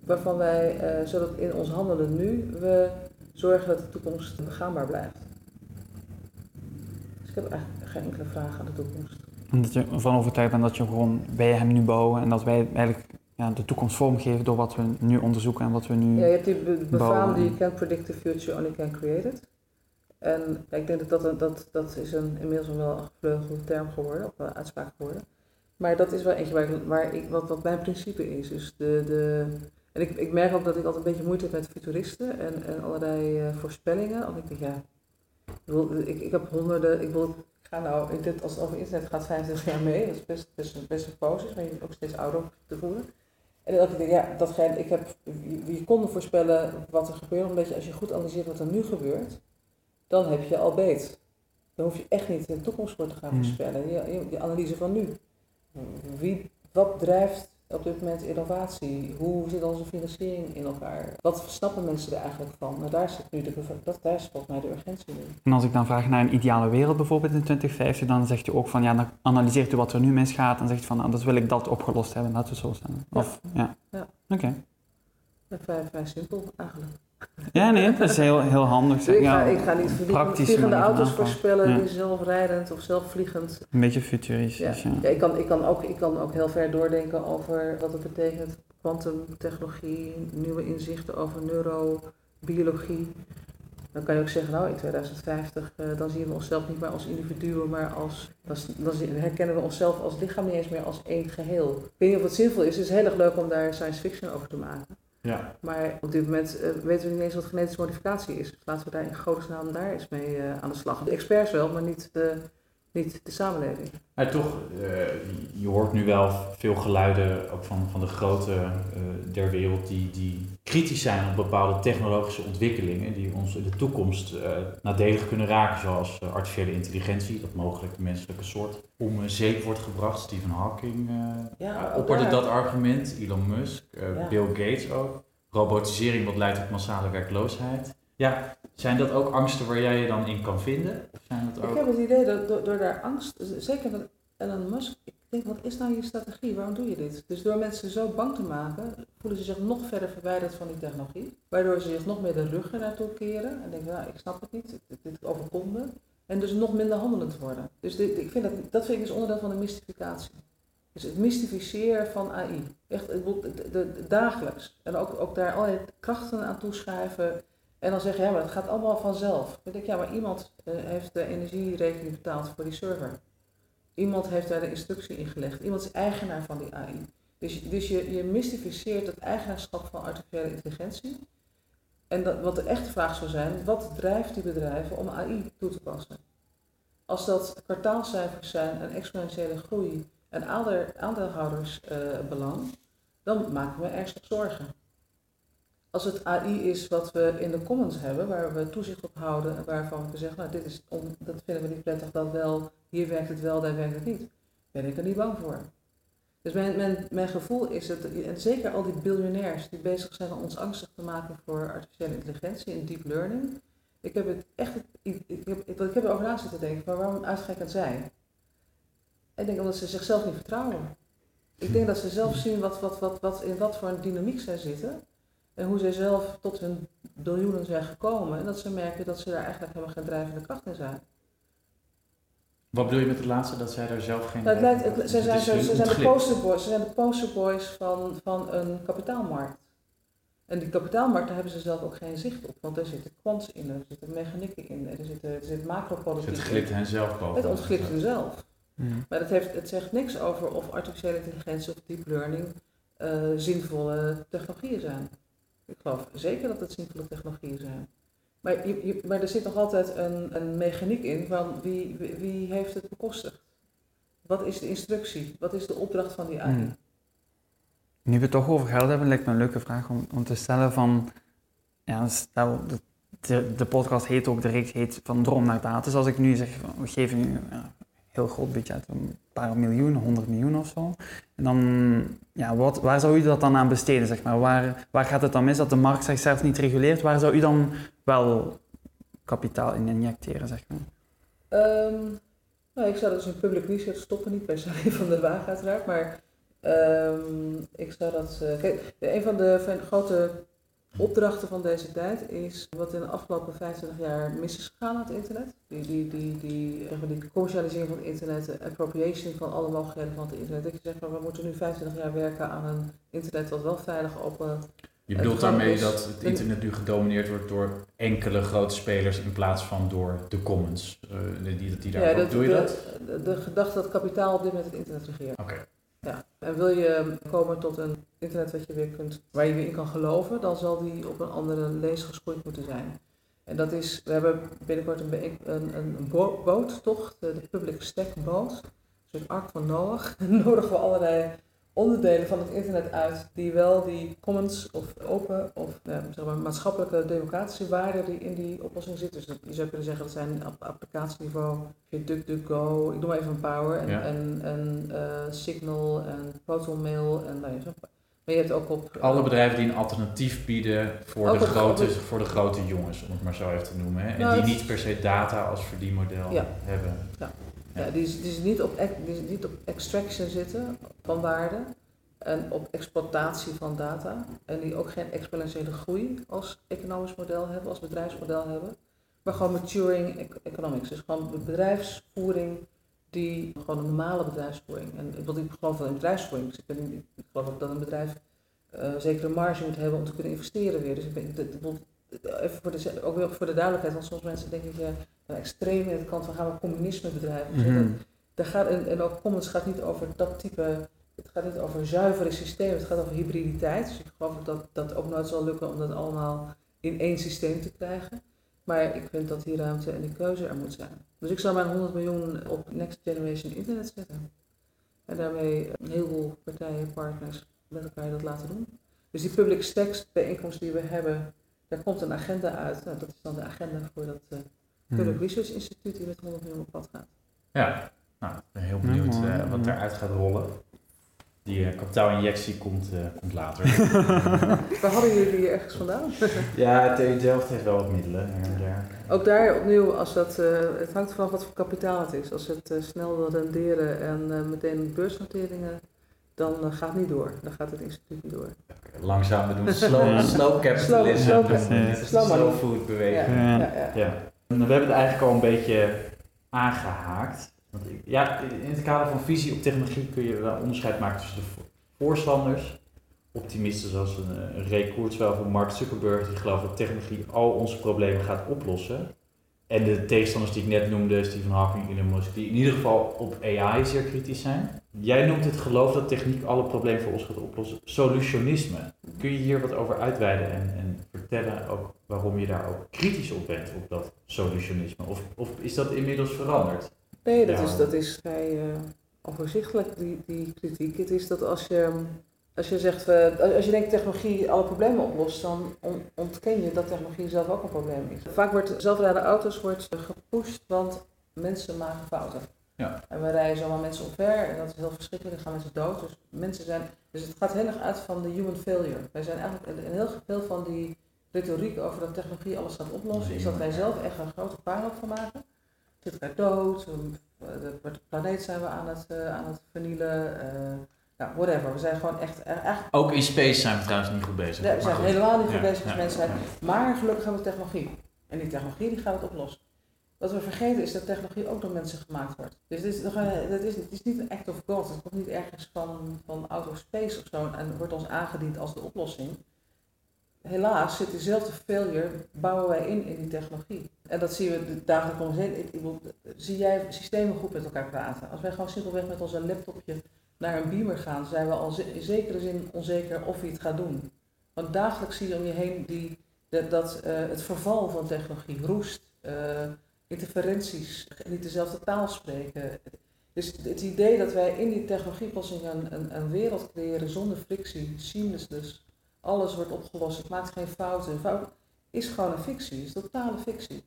waarvan wij, eh, zodat in ons handelen nu, we zorgen dat de toekomst begaanbaar blijft. Dus ik heb eigenlijk geen enkele vraag aan de toekomst.
Omdat je ervan overtuigd bent dat je gewoon bij hem nu bouwen en dat wij eigenlijk ja, de toekomst vormgeven door wat we nu onderzoeken en wat we nu...
Ja, je hebt die be- befaamde you can't predict the future, only can create it. En ik denk dat dat, dat, dat is een, inmiddels wel een gevleugelde term geworden, of een uitspraak geworden. Maar dat is wel eentje waar ik, ik, wat, wat mijn principe is. Dus de, de, en ik, ik merk ook dat ik altijd een beetje moeite heb met futuristen en, en allerlei eh, voorspellingen. Of ik denk, ja, ik, ik, ik heb honderden, ik, ik ga nou, in dit, als het over internet gaat, 25 jaar mee. Dat is best, best, best een poos, maar je ook steeds ouder op te voelen. En dat ik denk, ja, datgene, ik heb, je, je kon voorspellen wat er gebeurt, omdat je, als je goed analyseert wat er nu gebeurt, dan heb je al beet. Dan hoef je echt niet de toekomst voor te gaan
Hmm.
voorspellen. Je, je, je analyse van nu. Wie, wat drijft op dit moment innovatie? Hoe zit onze financiering in elkaar? Wat snappen mensen er eigenlijk van? Nou, daar zit nu de, dat, daar is volgens mij de urgentie in.
En als ik dan vraag naar een ideale wereld bijvoorbeeld in 2050, dan zegt u ook van ja, dan analyseert u wat er nu misgaat en zegt van nou, dat wil ik dat opgelost hebben, laten we zo stellen. Of, ja.
Ja.
Oké.
Vrij, vrij simpel eigenlijk.
Ja, nee, dat is heel, heel handig.
Dus ik, ga, ik ga niet vliegen- vliegende auto's voorspellen
Ja.
die zelfrijdend of zelfvliegend
Een beetje futuristisch, ja.
ja ik, kan, ik, kan ook, ik kan ook heel ver doordenken over wat het betekent. Kwantumtechnologie, nieuwe inzichten over neurobiologie. Dan kan je ook zeggen, nou in 2050, eh, dan zien we onszelf niet meer als individuen, maar als, dan, dan herkennen we onszelf als lichaam niet eens meer als één geheel. Ik weet niet of het zinvol is, het is heel erg leuk om daar science fiction over te maken.
Ja.
Maar op dit moment eh, weten we niet eens wat genetische modificatie is. Laten we daar in godesnaam daar eens mee eh, aan de slag. De experts wel, maar niet de, niet de samenleving.
Maar toch, eh, je hoort nu wel veel geluiden, ook van, van de grote eh, der wereld, die, die kritisch zijn op bepaalde technologische ontwikkelingen die ons in de toekomst eh, nadelig kunnen raken, zoals artificiële intelligentie, dat mogelijk de menselijke soort om zeep wordt gebracht. Stephen Hawking
Ja,
opperde dat argument, Elon Musk,
Ja.
Bill Gates ook. Robotisering wat leidt tot massale werkloosheid. Ja, zijn dat ook angsten waar jij je dan in kan vinden? Zijn dat
Ik
ook...
heb het idee dat door, door daar angst, zeker met Elon Musk, ik denk, wat is nou je strategie? Waarom doe je dit? Dus door mensen zo bang te maken, voelen ze zich nog verder verwijderd van die technologie. Waardoor ze zich nog meer de ruggen naartoe keren en denken, nou, ik snap het niet, dit, dit overkomt me. En dus nog minder handelend worden. Dus dit, ik vind dat, dat vind ik dus onderdeel van de mystificatie. Dus het mystificeren van AI. Echt ik de- de- de- dagelijks. En ook, ook daar allerlei krachten aan toeschrijven. En dan zeggen, ja, maar het gaat allemaal vanzelf. Dan denk ik, ja, maar iemand eh, heeft de energierekening betaald voor die server. Iemand heeft daar de instructie in gelegd. Iemand is eigenaar van die AI. Dus, dus je, je mystificeert het eigenaarschap van artificiële intelligentie. En dat, wat de echte vraag zou zijn, wat drijft die bedrijven om AI toe te passen? Als dat kwartaalcijfers zijn, een exponentiële groei en aandeel, aandeelhoudersbelang, dan maken we ernstig zorgen. Als het AI is wat we in de commons hebben, waar we toezicht op houden en waarvan we zeggen, nou dit is dat vinden we niet prettig, dat wel, hier werkt het wel, daar werkt het niet, ben ik er niet bang voor. Dus mijn, mijn, mijn gevoel is het, en zeker al die biljonairs die bezig zijn om ons angstig te maken voor artificiële intelligentie en deep learning, ik heb het echt, ik, heb, ik heb erover na zitten denken, maar waarom uitgerekend zij? Ik denk omdat ze zichzelf niet vertrouwen. Ik denk dat ze zelf zien wat, wat, wat, wat, in wat voor een dynamiek zij zitten. En hoe zij zelf tot hun biljoenen zijn gekomen. En dat ze merken dat ze daar eigenlijk helemaal geen drijvende kracht in zijn.
Wat bedoel je met het laatste, dat zij daar zelf geen...
Nou, het lijkt, het- ze,
Het
zijn, zo, ze, zijn de posterboys, ze zijn de posterboys van, van een kapitaalmarkt. En die kapitaalmarkt, daar hebben ze zelf ook geen zicht op. Want er zitten kwants in, er zitten mechanieken in, er zit, er zit macropolitiek
Het
in.
glipt hen zelf boven.
Het ontglipt hun zelf.
Mm.
Maar dat heeft, het zegt niks over of artificiële intelligentie of deep learning eh, zinvolle technologieën zijn. Ik geloof zeker dat het zinvolle technologieën zijn. Maar, je, maar er zit nog altijd een, een mechaniek in van wie, wie, heeft het bekostigd? Wat is de instructie? Wat is de opdracht van die AI?
Mm. Nu we het toch over geld hebben, lijkt me een leuke vraag om, om te stellen van... Ja, stel, de, de, podcast heet ook, reeks heet van droom naar daad. Dus als ik nu zeg, we geven nu ja, heel groot budget, een paar miljoen, 100 miljoen of zo. En dan, ja, wat, waar zou u dat dan aan besteden, zeg maar? Waar, waar gaat het dan mis dat de markt zichzelf niet reguleert? Waar zou u dan wel kapitaal in injecteren, zeg maar?
Ehm, nou, ik zou dat dus in public research stoppen, niet per se van de wagen uiteraard, maar ehm, ik zou dat... eh, kijk, een van de grote opdrachten van deze tijd is wat in de afgelopen 25 jaar mis is gegaan aan het internet. Die, die, die, die, zeg maar, die commercialisering van het internet, de appropriation van alle mogelijkheden van het internet. Dat je zegt, maar we moeten nu 25 jaar werken aan een internet wat wel veilig open
Je bedoelt daarmee dat het internet nu gedomineerd wordt door enkele grote spelers in plaats van door de commons. eh, die, die, die daar
Ja, dat,
doe je
de,
dat?
De, de gedachte dat kapitaal op dit moment het internet regeert.
Oké.
Ja. En wil je komen tot een internet wat je weer kunt, waar je weer in kan geloven, dan zal die op een andere lees geschoeid moeten zijn. En dat is, we hebben binnenkort een, een, een bo- boottocht, de, Public Stack boot, een soort ark van Noach. Nodigen we allerlei onderdelen van het internet uit die wel die commons of open of ja, zeg maar, maatschappelijke democratische waarden die in die oplossing zitten. Dus je zou kunnen zeggen dat zijn op applicatieniveau, je DuckDuckGo, ik noem maar even een Power en,
Ja.
en, en eh, Signal en ProtonMail en nou. Maar je hebt ook op
Alle bedrijven die een alternatief bieden voor, de grote, voor de grote jongens, om het maar zo even te noemen. Hè? En
Nou,
die niet per se data als verdienmodel
Ja.
hebben.
Ja, die, is- die, is niet op, die is niet op extraction zitten van waarde en op exploitatie van data. En die ook geen exponentiële groei als economisch model hebben, als bedrijfsmodel hebben. Maar gewoon maturing ec- economics. Dus gewoon een bedrijfsvoering die gewoon een normale bedrijfsvoering. En ik, wil ik geloof wel in bedrijfsvoering. Dus ik, ben, ik geloof ook dat een bedrijf eh zekere marge moet hebben om te kunnen investeren weer. Dus ik ben, bedoel, even voor de, ook weer voor de duidelijkheid, want soms mensen denken, ja, extreem in het kant van gaan we communisme bedrijven.
Mhm.
daar gaat, en, en ook Commons gaat niet over dat type, het gaat niet over zuivere systemen, het gaat over hybriditeit. Dus ik geloof dat dat ook nooit zal lukken om dat allemaal in één systeem te krijgen. Maar ik vind dat die ruimte en die keuze er moet zijn. Dus ik zou mijn 100 miljoen op Next Generation Internet zetten. En daarmee een heleboel partijen, partners met elkaar dat laten doen. Dus die public stacks bijeenkomst die we hebben, daar komt een agenda uit. Nou, dat is dan de agenda voor dat eh, Public
Mhm.
Research Instituut die met 100 miljoen op pad gaat.
Ja, nou, ik ben heel benieuwd
Ja,
eh, wat daaruit gaat rollen. Die eh, kapitaalinjectie komt, eh, komt later.
Waar hadden jullie die ergens vandaan?
ja, TU Delft heeft wel wat middelen her en der.
Ook daar opnieuw, als dat, eh, het hangt vanaf wat voor kapitaal het is. Als het eh, snel wil renderen en eh, meteen beursnoteringen, dan gaat het niet door. Dan gaat het instituut niet door.
Langzaam, we doen slow, slow capitalism.
Slow-
slow-
Net als de
slow money.
slow food beweging.
Ja.
ja, ja.
We hebben het eigenlijk al een beetje aangehaakt. Want ja, in het kader van visie op technologie kun je wel onderscheid maken tussen de vo- voorstanders, optimisten zoals een, een Ray Kurzweil van Mark Zuckerberg, die geloven dat technologie al onze problemen gaat oplossen. En de tegenstanders die ik net noemde, Stephen Hawking, Elon Musk, die in ieder geval op AI zeer kritisch zijn. Jij noemt het geloof dat techniek alle problemen voor ons gaat oplossen, solutionisme. Kun je hier wat over uitweiden en, en vertellen ook waarom je daar ook kritisch op bent, op dat solutionisme? Of, of is dat inmiddels veranderd?
Nee, dat,
Ja.
is, dat is vrij eh, overzichtelijk, die, die kritiek. Het is dat als je, als je zegt, eh, als je denkt technologie alle problemen oplost, dan on- ontken je dat technologie zelf ook een probleem is. Vaak wordt zelfrijdende auto's wordt gepusht, want mensen maken fouten.
Ja.
En we rijden zomaar mensen omver en dat is heel verschrikkelijk, dan gaan mensen dood. Dus, mensen zijn, dus het gaat heel erg uit van de human failure. Wij zijn eigenlijk, een heel veel van die retoriek over dat technologie alles gaat oplossen, is dat wij zelf echt een grote puinhoop van maken. Zit elkaar dood, de, de planeet zijn we aan het, eh, aan het vernielen, eh, ja, whatever. We zijn gewoon echt, echt,
Ook in space zijn we trouwens niet goed bezig.
nee, we zijn
goed.
helemaal niet goed
Ja,
bezig als
ja,
mensheid.
ja.
Maar gelukkig hebben we technologie. En die technologie die gaat het oplossen. Wat we vergeten is dat technologie ook door mensen gemaakt wordt. Dus dit is, nog een- dit is, het is niet een act of God. Het komt niet ergens van, van out of space of zo en wordt ons aangediend als de oplossing. Helaas zit diezelfde failure, bouwen wij in in die technologie. En dat zien we dagelijks zie jij systemen goed met elkaar praten? Als wij gewoon simpelweg met onze laptopje naar een beamer gaan, zijn we al in zekere zin onzeker of hij het gaat doen. Want dagelijks zie je om je heen die, dat, dat eh, het verval van technologie, roest, eh, interferenties, niet dezelfde taal spreken. Dus het idee dat wij in die technologie plotseling een, een, een wereld creëren zonder frictie, seamless, alles wordt opgelost, het maakt geen fouten. Fout is gewoon een fictie, is totale fictie.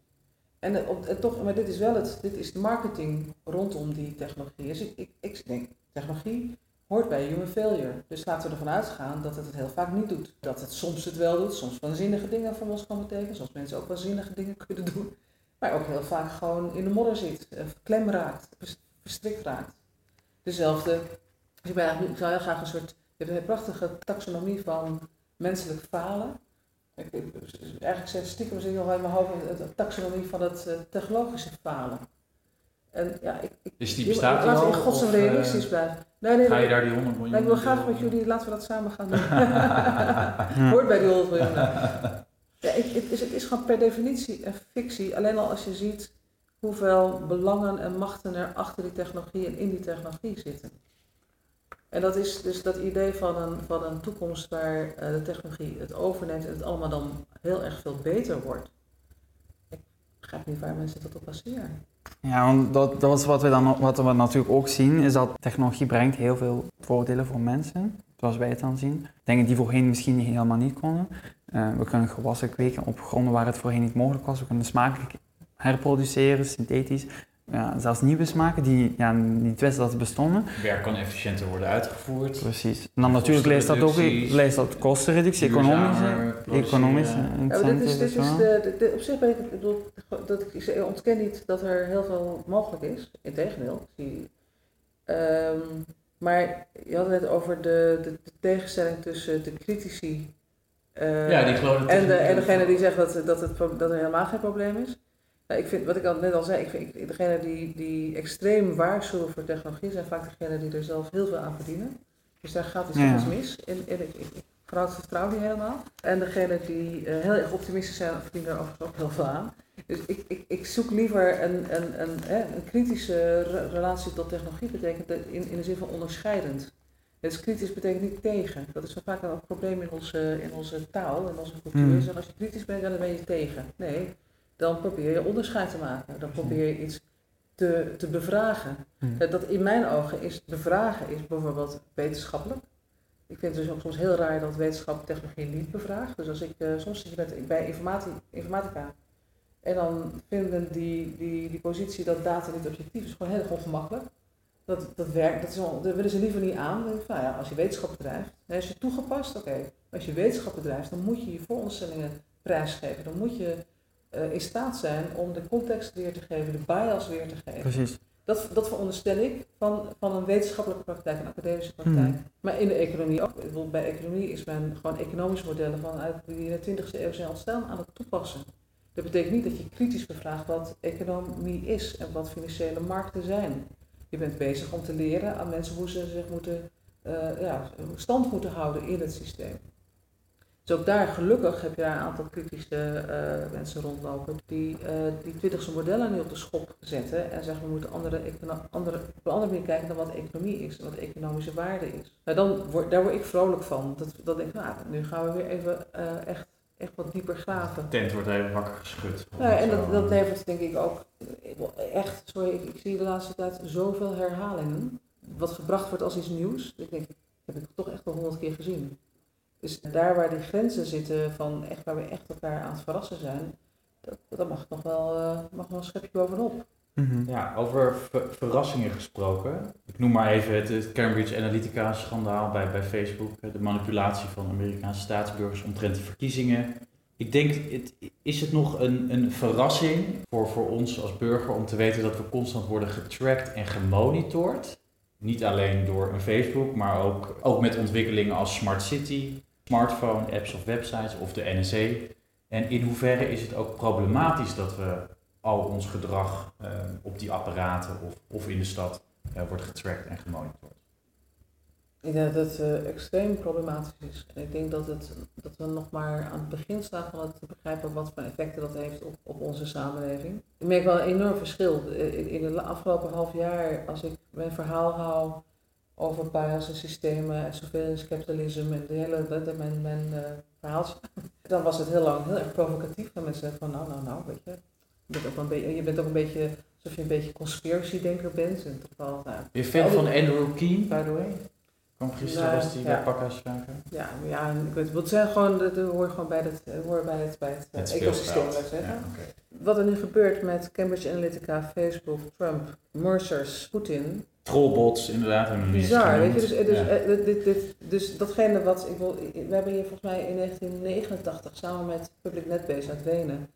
En, eh, en toch, maar dit is wel het, dit is de marketing rondom die technologie. Dus ik, ik, ik denk, technologie hoort bij human failure. Dus laten we ervan uitgaan dat het het heel vaak niet doet. Dat het soms het wel doet, soms waanzinnige dingen voor ons kan betekenen, soms mensen ook waanzinnige dingen kunnen doen. Maar ook heel vaak gewoon in de modder zit, klem raakt, vers- verstrikt raakt. Dezelfde, dus ik, ben eigenlijk, ik zou heel graag een soort, je hebt een prachtige taxonomie van menselijk falen. Ik, ik- eigenlijk zit stiekem zit nog in mijn hoofd een, taxonomie van het eh, technologische falen. En ja, ik, ik,
Dus die bestaat er
laten we
al?
in godsnaam
eh,
realistisch blijven. Nee, nee,
Ga je daar die 100 miljoen
Nee, ik wil graag met jullie, laten we dat samen gaan doen. Hoort bij die 100 miljoen. Ja, het, is, het is gewoon per definitie een fictie. Alleen al als je ziet hoeveel belangen en machten er achter die technologie en in die technologie zitten. En dat is dus dat idee van een, van een toekomst waar eh, de technologie het overneemt en het allemaal dan heel erg veel beter wordt. Ik begrijp niet waar mensen dat op baseren.
Ja, want dat, dat is wat we, dan, wat we natuurlijk ook zien, is dat technologie brengt heel veel voordelen voor mensen, zoals wij het dan zien. Dingen die voorheen misschien helemaal niet konden. Eh, we kunnen gewassen kweken op gronden waar het voorheen niet mogelijk was. We kunnen smakelijk herproduceren, synthetisch. Ja, zelfs nieuwe smaken die ja, niet wisten dat ze bestonden.
Werk kan efficiënter worden uitgevoerd.
Precies. En dan natuurlijk leest dat ook leest dat kostenreductie, economische, economische
Ja, maar dit is, dit is de, de- de- op zich ben ik, ik bedoel, dat ik, ik ontken niet dat er heel veel mogelijk is. Integendeel. Ik zie, Ehm, maar je had het net over de, de, de tegenstelling tussen de critici eh,
Ja, die geloven
en, de, en degene die zegt dat, dat, het, dat er helemaal geen probleem is. Nou, ik vind, wat ik al net al zei, ik vind ik, degene die, die extreem waarschuwen voor technologie zijn vaak degenen die er zelf heel veel aan verdienen. Dus daar gaat iets
Ja.
mis. En, en ik, ik, ik vertrouw niet helemaal. En degenen die eh, heel erg optimistisch zijn, verdienen er overigens ook heel veel aan. Dus ik, ik, ik zoek liever een, een, een, hè, een kritische re- relatie tot technologie, betekent dat in, in de zin van onderscheidend. Dus kritisch betekent niet tegen. Dat is wel vaak een probleem in onze, in onze taal, in onze cultuur.
Mm.
Is dat als je kritisch bent, dan ben je tegen. Nee, dan probeer je onderscheid te maken. Dan probeer je iets te, te bevragen.
Mm.
Eh, Dat in mijn ogen is bevragen is bijvoorbeeld wetenschappelijk. Ik vind het dus ook soms heel raar dat wetenschap technologie niet bevraagt. Dus als ik eh, soms zit je met, bij informati- informatica en dan vinden die, die, die positie dat data niet objectief is gewoon heel erg ongemakkelijk. Dat, dat werkt, dat, is dat willen ze liever niet aan. Dan denk ik, nou ja, als je wetenschap bedrijft, dan is je toegepast, oké. Als je wetenschap bedrijft, dan moet je je vooronderstellingen prijsgeven. Dan moet je eh, in staat zijn om de context weer te geven, de bias weer te geven.
Precies.
Dat, dat veronderstel ik van, van een wetenschappelijke praktijk, een academische praktijk.
Mhm.
Maar in de economie ook. Bij economie is men gewoon economische modellen vanuit die in de 20e eeuw zijn ontstaan aan het toepassen. Dat betekent niet dat je kritisch bevraagt wat economie is en wat financiële markten zijn. Je bent bezig om te leren aan mensen hoe ze zich moeten, eh, ja, stand moeten houden in het systeem. Dus ook daar, gelukkig, heb je daar een aantal kritische eh, mensen rondlopen die eh, die twintigste modellen nu op de schop zetten en zeggen we moeten andere, andere, op een andere manier kijken dan wat economie is en wat economische waarde is. Nou, dan word, daar word ik vrolijk van. Dat, dat denk ik, nou, nu gaan we weer even echt, echt wat dieper graven.
De tent wordt even wakker geschud.
Nou ja, en dat, dat levert denk ik ook echt, sorry, ik, ik zie de laatste tijd zoveel herhalingen. Wat gebracht wordt als iets nieuws. Ik denk, dat heb ik toch echt wel honderd keer gezien. Dus daar waar die grenzen zitten van echt waar we echt elkaar aan het verrassen zijn, dat, dat mag nog wel, eh, mag wel een schepje bovenop.
Mhm.
Ja, over ver- verrassingen gesproken. Ik noem maar even het, Cambridge Analytica schandaal bij, bij Facebook. eh, De manipulatie van Amerikaanse staatsburgers omtrent de verkiezingen. Ik denk, het, is het nog een, een verrassing voor, voor ons als burger om te weten dat we constant worden getracked en gemonitord? Niet alleen door een Facebook, maar ook, ook met ontwikkelingen als Smart City, smartphone, apps of websites of de NSA. En in hoeverre is het ook problematisch dat we al ons gedrag eh, op die apparaten of, of in de stad eh, wordt getracked en gemonitord.
Ik denk dat het eh, extreem problematisch is. En ik denk dat, het, dat we nog maar aan het begin staan van het te begrijpen wat voor effecten dat heeft op, op onze samenleving. Ik merk wel een enorm verschil. In, de afgelopen half jaar, als ik mijn verhaal hou over bias en systemen en de hele, de, de- mijn, mijn verhaaltje, dan was het heel lang heel erg provocatief. En mensen van nou, nou, nou, weet je, je bent ook een beetje, je bent ook een beetje alsof je een beetje conspiracy-denker bent. In nou,
je fan van Andrew Keen, by the way? Kwam gisteren was die
ja.
bij.
Ja, maar ja, ik weet, het zijn gewoon, dat hoort gewoon bij het, hoort bij het, bij het,
Het
ecosysteem, laat zeggen.
Ja,
wat er nu gebeurt met Cambridge Analytica, Facebook, Trump, Mercers, Poetin,
Trollbots, inderdaad. hebben we
bizar. Weet je, dus, dus,
Ja.
eh, dit, dit, dit- dus datgene wat, ik wil, we hebben hier volgens mij in 1989 samen met Public NetBase uit Wenen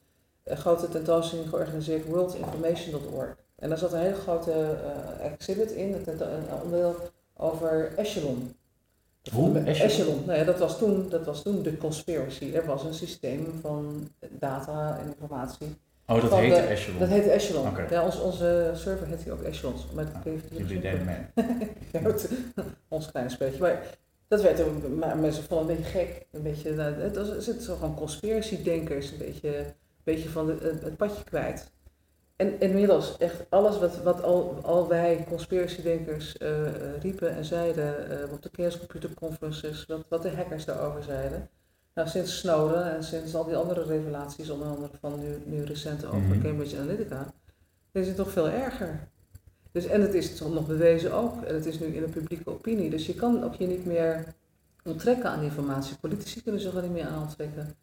een grote tentoonstelling georganiseerd, worldinformation.org. En daar zat een hele grote eh, exhibit in, een, onderdeel over Echelon.
Hoe? Echelon?
Echelon. Nou ja, dat was, toen, dat was toen de conspiracy. Er was een systeem van data en informatie.
Oh, dat heette
de-
Echelon.
Dat heette Echelon. Ja, ons, onze server heet hier ook Echelons. Maar dat je
Jullie deden mee.
ja, het- ons kleine speeltje. Maar dat werd ook, mensen vonden een beetje gek. Een beetje, nou, het was, er zitten zo gewoon conspiracy-denkers een beetje, beetje van de, het, padje kwijt. En inmiddels, echt alles wat, wat al, al wij conspiracy-denkers eh, eh, riepen en zeiden eh, op de Chaos Computer Conferences, wat, wat de hackers daarover zeiden. Nou, sinds Snowden en sinds al die andere revelaties, onder andere van nu, nu recent over
Mhm.
Cambridge Analytica, is het toch veel erger. Dus, en het is toch nog bewezen ook, en het is nu in de publieke opinie. Dus je kan ook je niet meer onttrekken aan informatie. Politici kunnen zich er niet meer aan onttrekken.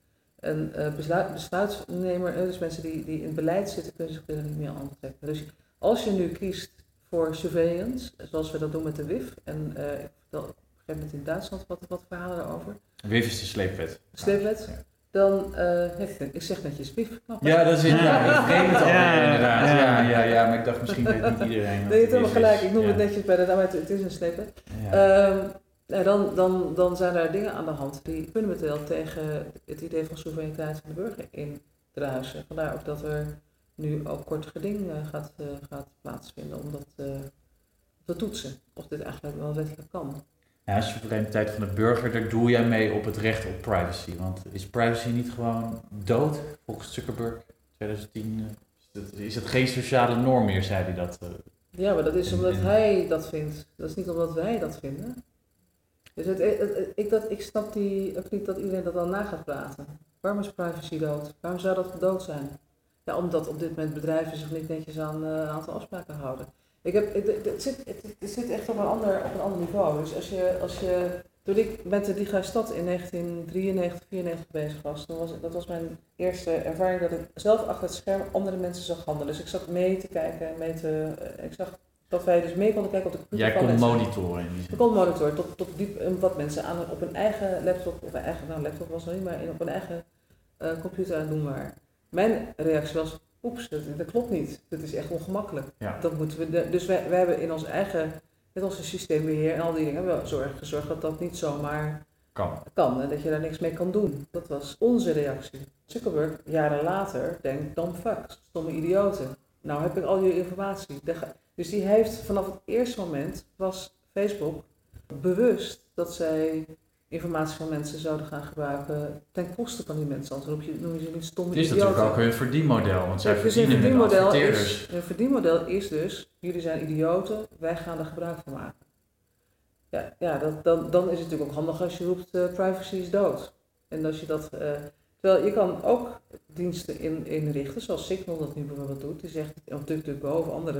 En eh, besluit, besluitnemer, dus mensen die, die in het beleid zitten, kunnen zich er niet meer aan onttrekken. Dus als je nu kiest voor surveillance, zoals we dat doen met de WIF, en eh, ik vertel op een gegeven moment in Duitsland wat, wat verhalen daarover,
WIF is de sleepwet.
sleepwet,
Ja.
dan eh, heeft het, ik zeg netjes WIF.
Ja, dat is inderdaad. Ik vergeet het alweer,
Ja,
inderdaad.
ja.
Ja, ja, ja, maar ik dacht misschien weet niet iedereen.
Nee, je hebt
het
helemaal gelijk. Ik noem
Ja.
het netjes bij de naam, maar het het is een sleepwet.
Ja.
Nou, dan, dan, dan zijn er dingen aan de hand die fundamenteel tegen het idee van soevereiniteit van de burger indruisen. Vandaar ook dat er nu ook kort geding eh, gaat, eh, gaat plaatsvinden om dat eh, te toetsen. Of dit eigenlijk wel wettelijk kan.
Ja, soevereiniteit van de burger, daar doe jij mee op het recht op privacy. Want is privacy niet gewoon dood? Volgens Zuckerberg 2010 eh, is het, geen sociale norm meer, zei hij dat.
Ja, maar dat is omdat hij dat vindt. Dat is niet omdat wij dat vinden. Dus het, ik, dat, ik snap die, ook niet dat iedereen dat dan na gaat praten. Waarom is privacy dood? Waarom zou dat dood zijn? Ja, omdat op dit moment bedrijven zich niet netjes aan eh, een aantal afspraken houden. Ik heb, het, zit, het, zit echt op een, ander, op een ander niveau. Dus als je, als je toen ik met de Digitale Stad in 1993, 94 bezig was, toen was dat was mijn eerste ervaring dat ik zelf achter het scherm andere mensen zag handelen. Dus ik zat mee te kijken en mee te, eh, ik zag dat wij dus mee konden kijken op de computer
Jij kon monitoren in die
Ik
zin.
kon monitoren tot, tot diep en wat mensen aan, op een eigen laptop, of een eigen, nou laptop was nog niet, maar op een eigen eh, computer aan het doen waren. Mijn reactie was, oeps, dat, dat klopt niet. Dat is echt ongemakkelijk.
Ja.
Dat moeten we, de- dus wij, wij hebben in ons eigen, met onze systeembeheer en al die dingen, wel zorg, gezorgd dat dat niet zomaar
Kan.
kan en dat je daar niks mee kan doen. Dat was onze reactie. Zuckerberg, jaren later, denkt, dan fuck, stomme idioten. Nou heb ik al je informatie. Dus die heeft vanaf het eerste moment, was Facebook bewust dat zij informatie van mensen zouden gaan gebruiken ten koste van die mensen. Anders noem je, noem je ze niet stomme
Het is
idioten.
natuurlijk ook hun verdienmodel, want zij
Ja, hun
verdienen met adverteerders.
is, hun verdienmodel is dus, jullie zijn idioten, wij gaan er gebruik van maken. Ja, ja dat, dan, dan is het natuurlijk ook handig als je roept eh, privacy is dood. En als je dat, eh, terwijl je kan ook diensten in, inrichten, zoals Signal dat nu bijvoorbeeld doet, die zegt, of DuckDuckGo of andere,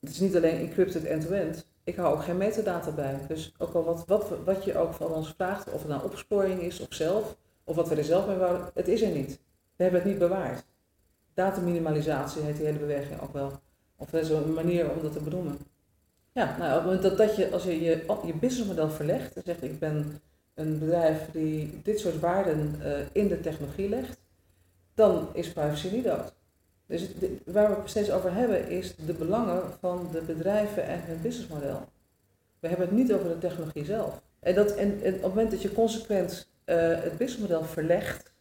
het is niet alleen encrypted end-to-end, ik hou ook geen metadata bij. Dus ook al wat, wat, wat je ook van ons vraagt, of het nou opsporing is of zelf, of wat we er zelf mee wouden, het is er niet. We hebben het niet bewaard. Dataminimalisatie heet die hele beweging ook wel. Of dat is een manier om dat te benoemen. Ja, nou, dat, dat je, als je je, je businessmodel verlegt en zegt ik ben een bedrijf die dit soort waarden eh, in de technologie legt, dan is privacy niet dood. Dus waar we het steeds over hebben is de belangen van de bedrijven en hun businessmodel. We hebben het niet over de technologie zelf. En, dat, en, op het moment dat je consequent eh, het businessmodel verlegt,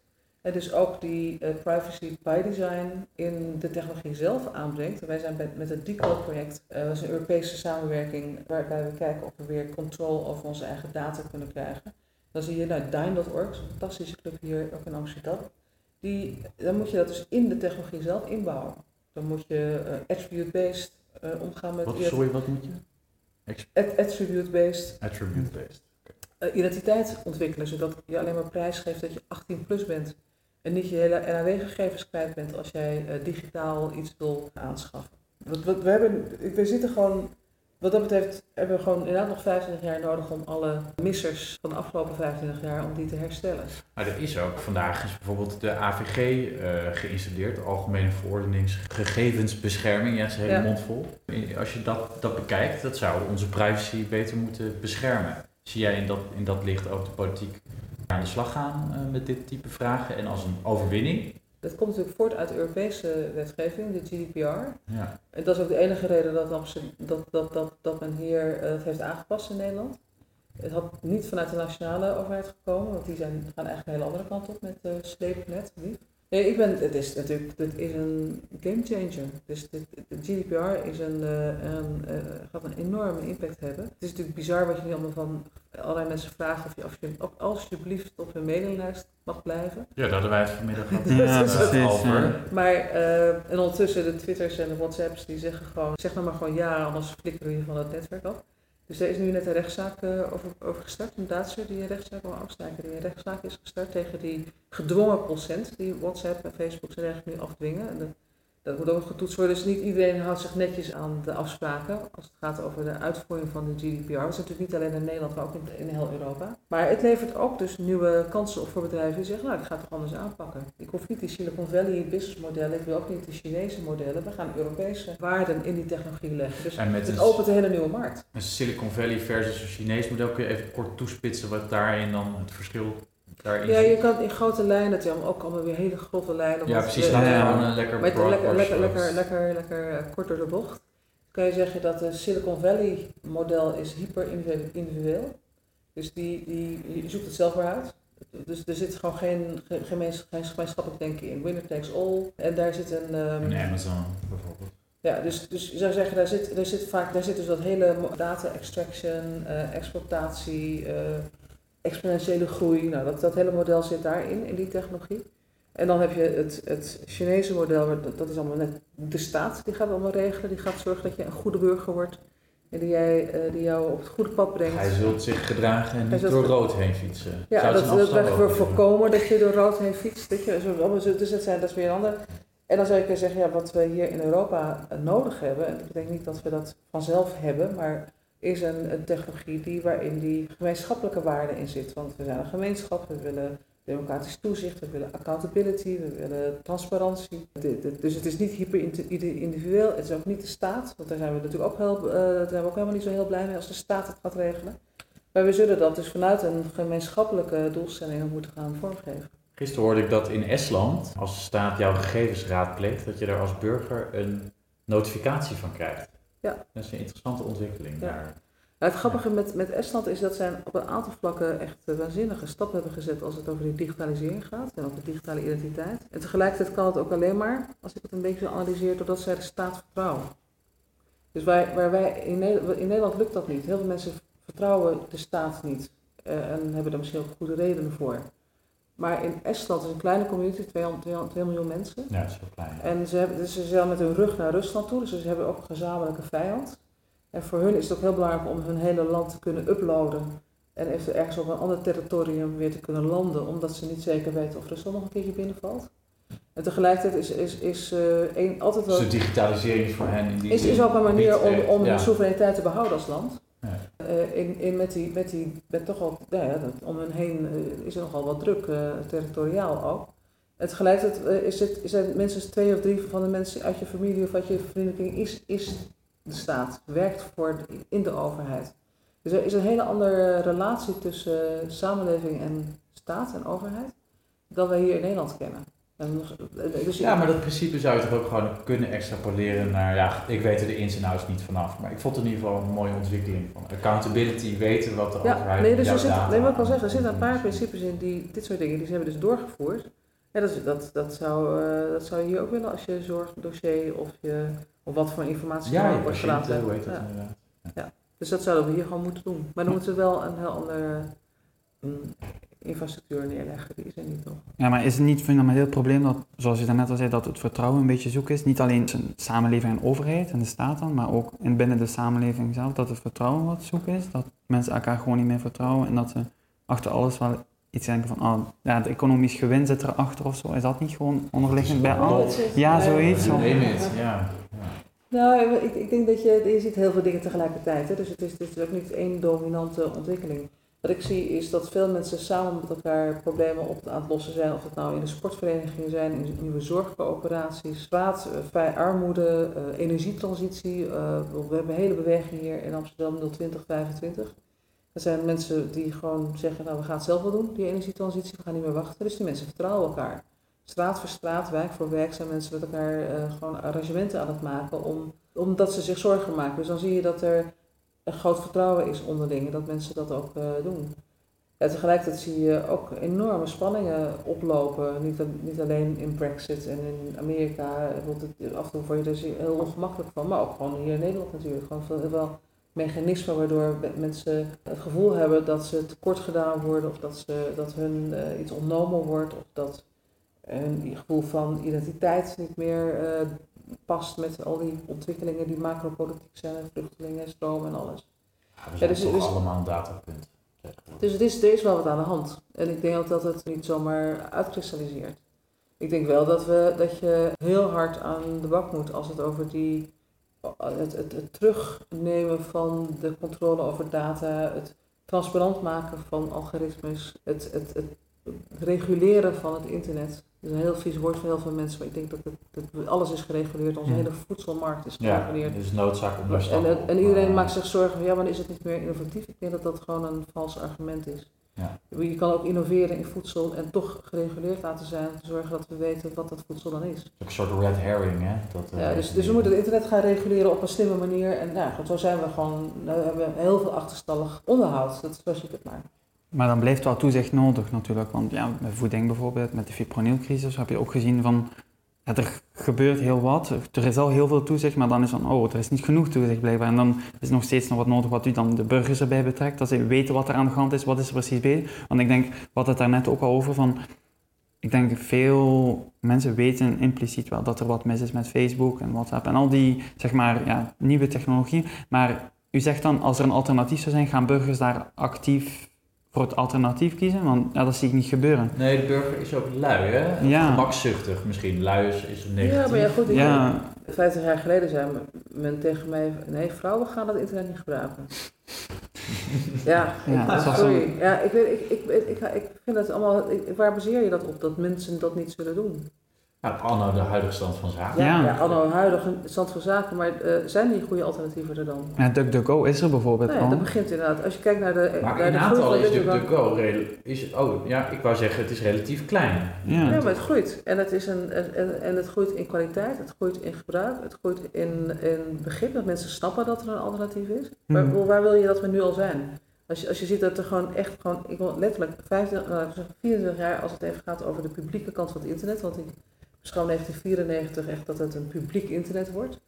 en dus ook die eh, privacy by design in de technologie zelf aanbrengt. Wij zijn met, het Decode project, eh, dat is een Europese samenwerking waarbij we kijken of we weer controle over onze eigen data kunnen krijgen. Dan zie je nou, Dyn.org, een fantastische club hier ook in Amsterdam. Die, dan moet je dat dus in de technologie zelf inbouwen. Dan moet je eh, attribute-based eh, omgaan met
Wat, sorry, wat moet je?
at- attribute-based
Attribute-based.
eh, identiteit ontwikkelen, zodat je alleen maar prijs geeft dat je 18 plus bent. En niet je hele NAW-gegevens kwijt bent als jij digitaal iets wil aanschaffen. Wat, wat, we, hebben, we zitten gewoon wat dat betreft hebben we gewoon inderdaad nog 25 jaar nodig om alle missers van de afgelopen 25 jaar om die te herstellen.
Maar er is ook, vandaag is bijvoorbeeld de AVG eh, geïnstalleerd, Algemene Verordening Gegevensbescherming, ja, dat is een hele
Ja.
mond vol. Als je dat, dat bekijkt, dat zou onze privacy beter moeten beschermen. Zie jij in dat, in dat licht ook de politiek aan de slag gaan eh, met dit type vragen en als een overwinning?
Dat komt natuurlijk voort uit de Europese wetgeving, de GDPR.
Ja.
En dat is ook de enige reden dat, dat, dat, dat, dat men hier eh, het heeft aangepast in Nederland. Het had niet vanuit de nationale overheid gekomen, want die zijn, gaan eigenlijk een hele andere kant op met uh, sleepnet. Nee, ik ben, het is natuurlijk, dit is een game changer. Dus dit, de GDPR is een, eh, een, eh, gaat een enorme impact hebben. Het is natuurlijk bizar wat je nu allemaal van allerlei mensen vragen of je, of je of alsjeblieft op hun mailinlijst mag blijven.
ja, daar hadden wij het vanmiddag gehad.
Ja,
eh,
precies,
over.
ja.
Maar, eh, en ondertussen de Twitters en de Whatsapps die zeggen gewoon, zeg nou maar gewoon ja, anders flikkeren we je van het netwerk af. Dus er is nu net een rechtszaak eh, over, gestart, een Duitser die een rechtszaak, een Oostenrijker die een rechtszaak is gestart tegen die gedwongen procent die WhatsApp en Facebook dergelijke nu afdwingen. Dat moet ook getoetst worden, dus niet iedereen houdt zich netjes aan de afspraken als het gaat over de uitvoering van de GDPR. Dat is natuurlijk niet alleen in Nederland, maar ook in, in heel Europa. Maar het levert ook dus nieuwe kansen op voor bedrijven die zeggen, nou ik ga het toch anders aanpakken. Ik hoef niet die Silicon Valley business modellen, ik wil ook niet de Chinese modellen. We gaan Europese waarden in die technologie leggen. Dus
En met
het
een,
opent een hele nieuwe markt.
een Silicon Valley versus een Chinees model, kun je even kort toespitsen wat daarin dan het verschil daarin
Ja, je kan in grote lijnen, het ook allemaal weer hele grove lijnen.
Ja, precies.
eh,
ja.
gewoon een lekker
Maar het-
broad
lekker, lekker, lekker, lekker, lekker eh, kort door de bocht. Kan je zeggen dat de Silicon Valley model is hyper individueel. Dus die, die, je zoekt het zelf maar uit. Dus er zit gewoon geen, geen, gemeens- geen gemeenschappelijk denken in. Winner takes all. En daar zit een... ehm,
En Amazon bijvoorbeeld.
ja, dus, dus je zou zeggen, daar zit, daar zit vaak daar zit dus dat hele data extraction, eh, exploitatie, eh, exponentiële groei. Nou, dat, dat hele model zit daarin, in die technologie. En dan heb je het, het Chinese model, dat, dat is allemaal net de staat die gaat allemaal regelen. Die gaat zorgen dat je een goede burger wordt. En die, jij, eh, die jou op het goede pad brengt.
Hij zult zich gedragen en niet door rood heen fietsen.
Ja,
Zou
dat, dat wij voor voorkomen dat je door rood heen fietst. Dat je, zo, allemaal zo- dus dat, zijn, dat is weer een ander. En dan zou je kunnen zeggen, ja, wat we hier in Europa eh, nodig hebben, en dat betekent niet dat we dat vanzelf hebben, maar is een, een technologie die, waarin die gemeenschappelijke waarde in zit. Want we zijn een gemeenschap, we willen democratisch toezicht, we willen accountability, we willen transparantie. Dus het is niet hyper individueel, het is ook niet de staat, want daar zijn we natuurlijk ook, heel, eh, daar zijn we ook helemaal niet zo heel blij mee als de staat het gaat regelen. Maar we zullen dat dus vanuit een gemeenschappelijke doelstelling moeten gaan vormgeven.
Gisteren hoorde ik dat in Estland, als de staat jouw gegevens raadpleegt, dat je er als burger een notificatie van krijgt.
Ja.
Dat is een interessante ontwikkeling.
Ja.
daar.
Nou, het grappige met, met Estland is dat zij op een aantal vlakken echt eh, waanzinnige stappen hebben gezet als het over de digitalisering gaat en over de digitale identiteit. En tegelijkertijd kan het ook alleen maar, als ik het een beetje analyseer, doordat zij de staat vertrouwen. Dus wij, waar wij in, Nederland, in Nederland lukt dat niet. Heel veel mensen vertrouwen de staat niet eh, en hebben daar misschien ook goede redenen voor. Maar in Estland is een kleine community, 200, 200 2 miljoen mensen.
Ja, dat is klein.
En ze, hebben, dus ze zijn met hun rug naar Rusland toe, dus ze hebben ook een gezamenlijke vijand. En voor hun is het ook heel belangrijk om hun hele land te kunnen uploaden. En even ergens op een ander territorium weer te kunnen landen, omdat ze niet zeker weten of Rusland nog een keertje binnenvalt. En tegelijkertijd is, is, is eh, één altijd wel.
Dus de digitalisering is voor hen in die
Is, is ook een manier om,
echt-
om
ja.
hun soevereiniteit te behouden als land. Eh, in, met die, met die, met toch al, ja, om hen heen eh, is er nogal wat druk, eh, territoriaal ook. En tegelijkertijd is het, zijn minstens twee of drie van de mensen uit je familie of uit je vriendenkring is, is de staat, werkt voor in de overheid. Dus er is een hele andere relatie tussen samenleving en staat en overheid dan wij hier in Nederland kennen. Nog- eh, dus
Ja, maar dat principe zou je toch ook gewoon kunnen extrapoleren naar, ja, ik weet er de ins en outs niet vanaf, maar ik vond het in ieder geval een mooie ontwikkeling van accountability, weten wat de
Ja,
overheid
nee, dus er zit, nee, wat ik al
aan-
zeg, er zitten een paar principes in die, dit soort dingen, die ze hebben dus doorgevoerd. Ja, dat, dat, dat, zou, eh, dat zou je hier ook willen als je zorgdossier of, je, of wat voor informatie
Ja, je
wordt gelaten.
hoe heet dat
Ja.
inderdaad.
Dus dat zouden we hier gewoon moeten doen. Maar dan moeten we wel een heel andere mm, infrastructuur neerleggen, die is er niet nog.
Ja, maar is het niet een fundamenteel probleem dat, zoals je daarnet al zei, dat het vertrouwen een beetje zoek is? Niet alleen tussen samenleving en overheid en de staat dan, maar ook in binnen de samenleving zelf, dat het vertrouwen wat zoek is? Dat mensen elkaar gewoon niet meer vertrouwen en dat ze achter alles wel iets denken van, oh, ja, het economisch gewin zit erachter of zo. Is dat niet gewoon onderliggend bij
Het is
al?
wel-
Ja, zoiets.
De ja. ja.
Nou, ik, ik denk dat je, je ziet heel veel dingen tegelijkertijd. Hè? Dus het is, het is ook niet één dominante ontwikkeling. Wat ik zie is dat veel mensen samen met elkaar problemen op aan het lossen zijn. Of het nou in de sportverenigingen zijn, in nieuwe zorgcoöperaties, straat, eh, armoede, uh, energietransitie. Uh, we hebben een hele beweging hier in Amsterdam 02025. Er zijn mensen die gewoon zeggen, nou we gaan het zelf wel doen, die energietransitie, we gaan niet meer wachten. Dus die mensen vertrouwen elkaar. Straat voor straat, wijk voor wijk zijn mensen met elkaar gewoon arrangementen aan het maken om, omdat ze zich zorgen maken. Dus dan zie je dat er een groot vertrouwen is onderling dat mensen dat ook uh, doen. Ja, tegelijkertijd zie je ook enorme spanningen oplopen, niet, niet alleen in Brexit en in Amerika. Het, af en toe word je er heel ongemakkelijk van, maar ook gewoon hier in Nederland natuurlijk. Gewoon veel, wel mechanismen waardoor mensen het gevoel hebben dat ze tekort gedaan worden of dat, ze, dat hun uh, iets ontnomen wordt of dat hun gevoel van identiteit niet meer uh, past met al die ontwikkelingen die macropolitiek zijn, vluchtelingen, stromen en alles.
Ja, we zijn ja, dus, toch dus, allemaal een datapunt.
Dus het is, er is wel wat aan de hand. En ik denk ook dat het niet zomaar uitkristalliseert. Ik denk wel dat, we, dat je heel hard aan de bak moet als het over die, het, het, het terugnemen van de controle over data, het transparant maken van algoritmes, het, het, het reguleren van het internet. Dat is een heel vies woord voor heel veel mensen, maar ik denk dat, het, alles is gereguleerd. Onze hele voedselmarkt is gereguleerd.
Ja, dus noodzaak om daar
en, en, iedereen maakt zich zorgen van ja, maar is het niet meer innovatief? Ik denk dat dat gewoon een vals argument is. Ja. Je kan ook innoveren in voedsel en toch gereguleerd laten zijn zorgen dat we weten wat dat voedsel dan is.
Een soort red herring, hè? Dat,
ja, dus, dus we moeten het internet gaan reguleren op een slimme manier. En nou, zo zijn we gewoon, nou, we hebben heel veel achterstallig onderhoud. Dat is zoals je het maar.
Maar dan blijft wel toezicht nodig natuurlijk. Want ja, met voeding bijvoorbeeld, met de fipronilcrisis, heb je ook gezien van... Er gebeurt heel wat, er is al heel veel toezicht, maar dan is van, oh, er is niet genoeg toezicht blijkbaar. En dan is nog steeds nog wat nodig wat u dan de burgers erbij betrekt, dat ze weten wat er aan de hand is, wat is er precies bij. Want ik denk, wat het daar net ook al over van, ik denk veel mensen weten impliciet wel dat er wat mis is met Facebook en WhatsApp en al die, zeg maar, ja, nieuwe technologie. Maar u zegt dan, als er een alternatief zou zijn, gaan burgers daar actief voor het alternatief kiezen? Want ja, dat zie ik niet gebeuren.
Nee, de burger is ook lui, hè?
Ja.
Gemakzuchtig misschien. Lui is, is negatief.
Ja, maar ja, goed. Ik ja. 50 jaar geleden zei men tegen mij, nee, vrouwen gaan het internet niet gebruiken. ja, ja, ik, sorry. Ja, ik, weet, ik, ik, ik, ik, vind het allemaal, waar baseer je dat op, dat mensen dat niet zullen doen?
Nou, anno de huidige stand van zaken.
Ja, ja. anno de huidige stand van zaken, maar uh, zijn die goede alternatieven er dan?
Ja, DuckDuckGo is er bijvoorbeeld
nee,
al.
dat begint inderdaad. Als je kijkt naar de
Maar
naar
in
de
aantal is DuckDuckGo is Oh, ja, ik wou zeggen, het is relatief klein.
Ja, ja maar het groeit. En het, is een, en, en het groeit in kwaliteit, het groeit in gebruik, het groeit in, in begrip, dat mensen snappen dat er een alternatief is. Maar hmm. waar wil je dat we nu al zijn? Als je, als je ziet dat er gewoon echt gewoon, ik wil letterlijk 25, uh, 24 jaar als het even gaat over de publieke kant van het internet, want ik Schoon 1994 echt dat het een publiek internet wordt.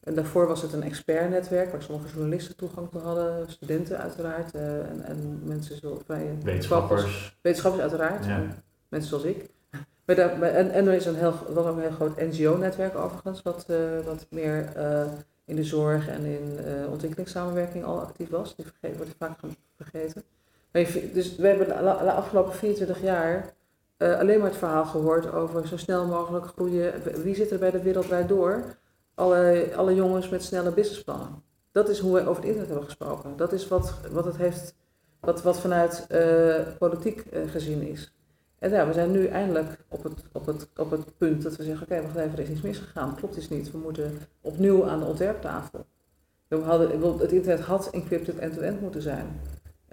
En daarvoor was het een expertnetwerk waar sommige journalisten toegang toe hadden, studenten uiteraard, uh, en, en, mensen zoals vrije
wetenschappers.
Wetenschappers uiteraard, ja. mensen zoals ik. Maar daar, en, en er is een heel, was ook een heel groot NGO-netwerk overigens, wat, uh, wat meer uh, in de zorg en in ontwikkelingssamenwerking al actief was. Die vergeet, wordt vaak vergeten. dus we hebben de afgelopen 24 jaar uh, alleen maar het verhaal gehoord over zo snel mogelijk groeien. Wie zit er bij de Wereldwijd Door? Alle, alle jongens met snelle businessplannen. Dat is hoe we over het internet hebben gesproken. Dat is wat, wat het heeft, wat, wat vanuit uh, politiek uh, gezien is. En ja, we zijn nu eindelijk op het, op het, op het punt dat we zeggen, oké, okay, wacht even, er is iets misgegaan. Klopt iets niet. We moeten opnieuw aan de ontwerptafel. We hadden, het internet had encrypted end-to-end moeten zijn.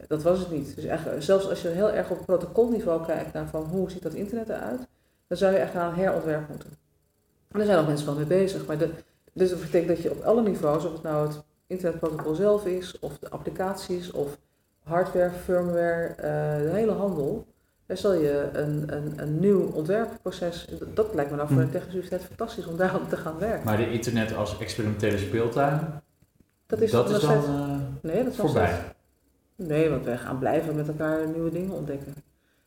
Dat was het niet. Dus echt, zelfs als je heel erg op protocolniveau kijkt naar van hoe ziet dat internet eruit, dan zou je echt aan herontwerp moeten. En daar zijn al mensen wel mee bezig. Maar de, dus dat betekent dat je op alle niveaus, of het nou het internetprotocol zelf is, of de applicaties, of hardware, firmware, uh, de hele handel, dan zal je een, een, een nieuw ontwerpproces, dat lijkt me nou voor de hm. technische universiteit fantastisch om daarom te gaan werken.
Maar de internet als experimentele speeltuin,
dat is,
dat is dan uh,
nee, dat
voorbij.
Nee, want wij gaan blijven met elkaar nieuwe dingen ontdekken.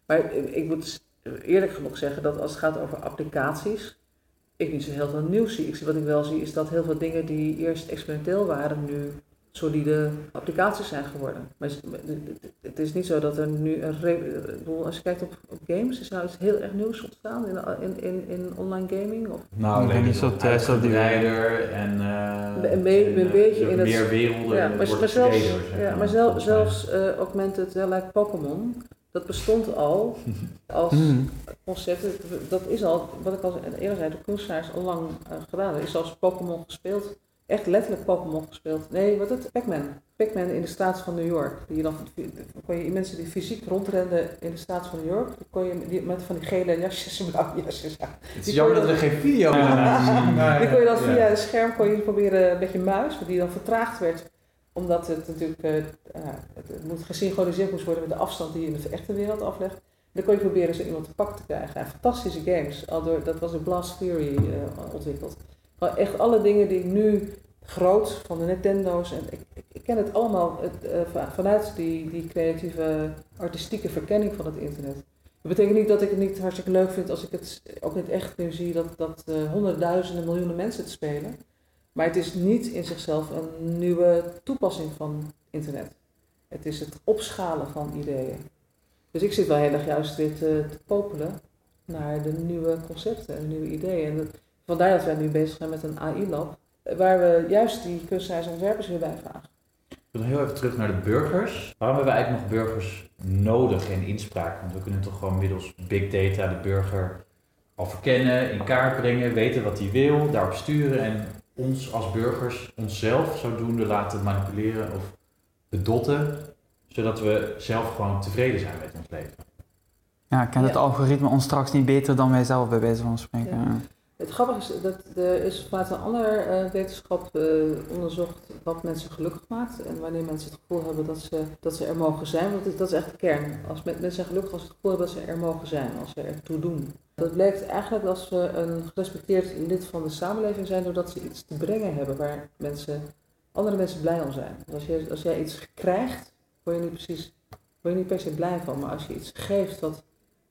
Maar ik moet eerlijk genoeg zeggen dat als het gaat over applicaties, ik niet zo heel veel nieuws zie. Ik zie. Wat ik wel zie is dat heel veel dingen die eerst experimenteel waren, nu solide applicaties zijn geworden. Maar het is niet zo dat er nu een. Als je kijkt op, op games, is er nou iets heel erg nieuws ontstaan in, in, in, in online gaming? Of?
Nou, alleen
niet zo
uitgebreider en. Uh,
een, be een beetje in
het. Meer werelden.
Ja, maar, maar zelfs, ja, maar zelf, zelfs uh, augmented, uh, like Pokémon, dat bestond al als mm. concept. Dat is al, wat ik al eerder zei, de kunstenaars al lang gedaan. Er is als Pokémon gespeeld echt letterlijk Pokémon gespeeld. Nee, wat het? Pac-Man. Pac-Man in de staat van New York. Die je dan, kon je mensen die fysiek rondrenden in de staat van New York, die kon je die, met van die gele jasjes, blauwe jasjes aan.
Het is jammer dat we geen video hebben
zien. Die kon je dan via het scherm kon je proberen een beetje muis, die dan vertraagd werd omdat het natuurlijk uh, het moet gesynchroniseerd moest worden met de afstand die je in de echte wereld aflegt. Dan kon je proberen zo iemand te pakken te krijgen. En fantastische games. Al door, dat was een Blast Theory uh, ontwikkeld. Maar echt alle dingen die ik nu groot van de Nintendo's en ik, ik, ken het allemaal het, uh, vanuit die, die creatieve artistieke verkenning van het internet. Dat betekent niet dat ik het niet hartstikke leuk vind als ik het ook niet echt nu zie dat, dat uh, honderdduizenden, miljoenen mensen het spelen. Maar het is niet in zichzelf een nieuwe toepassing van internet. Het is het opschalen van ideeën. Dus ik zit wel heel erg juist weer te, te popelen naar de nieuwe concepten en nieuwe ideeën. En Vandaar dat wij nu bezig zijn met een AI-lab, waar we juist die kunstenaars en ontwerpers weer bij vragen.
Ik wil heel even terug naar de burgers. Waarom hebben we eigenlijk nog burgers nodig in inspraak? Want we kunnen toch gewoon middels big data de burger al verkennen, in kaart brengen, weten wat hij wil, daarop sturen en ons als burgers onszelf zodoende laten manipuleren of bedotten, zodat we zelf gewoon tevreden zijn met ons leven.
Ja, kent het algoritme ons straks niet beter dan wij zelf bij wijze van spreken? Ja.
Het grappige is dat er is vanuit een ander uh, wetenschap uh, onderzocht wat mensen gelukkig maakt en wanneer mensen het gevoel hebben dat ze, dat ze er mogen zijn. Want dat is echt de kern. Als mensen zijn gelukkig als ze het gevoel hebben dat ze er mogen zijn, als ze ertoe doen. Dat blijkt eigenlijk als we een gerespecteerd lid van de samenleving zijn doordat ze iets te brengen hebben waar mensen, andere mensen blij om zijn. Dus als, je, als jij iets krijgt, word je niet precies, word je niet per se blij van. Maar als je iets geeft wat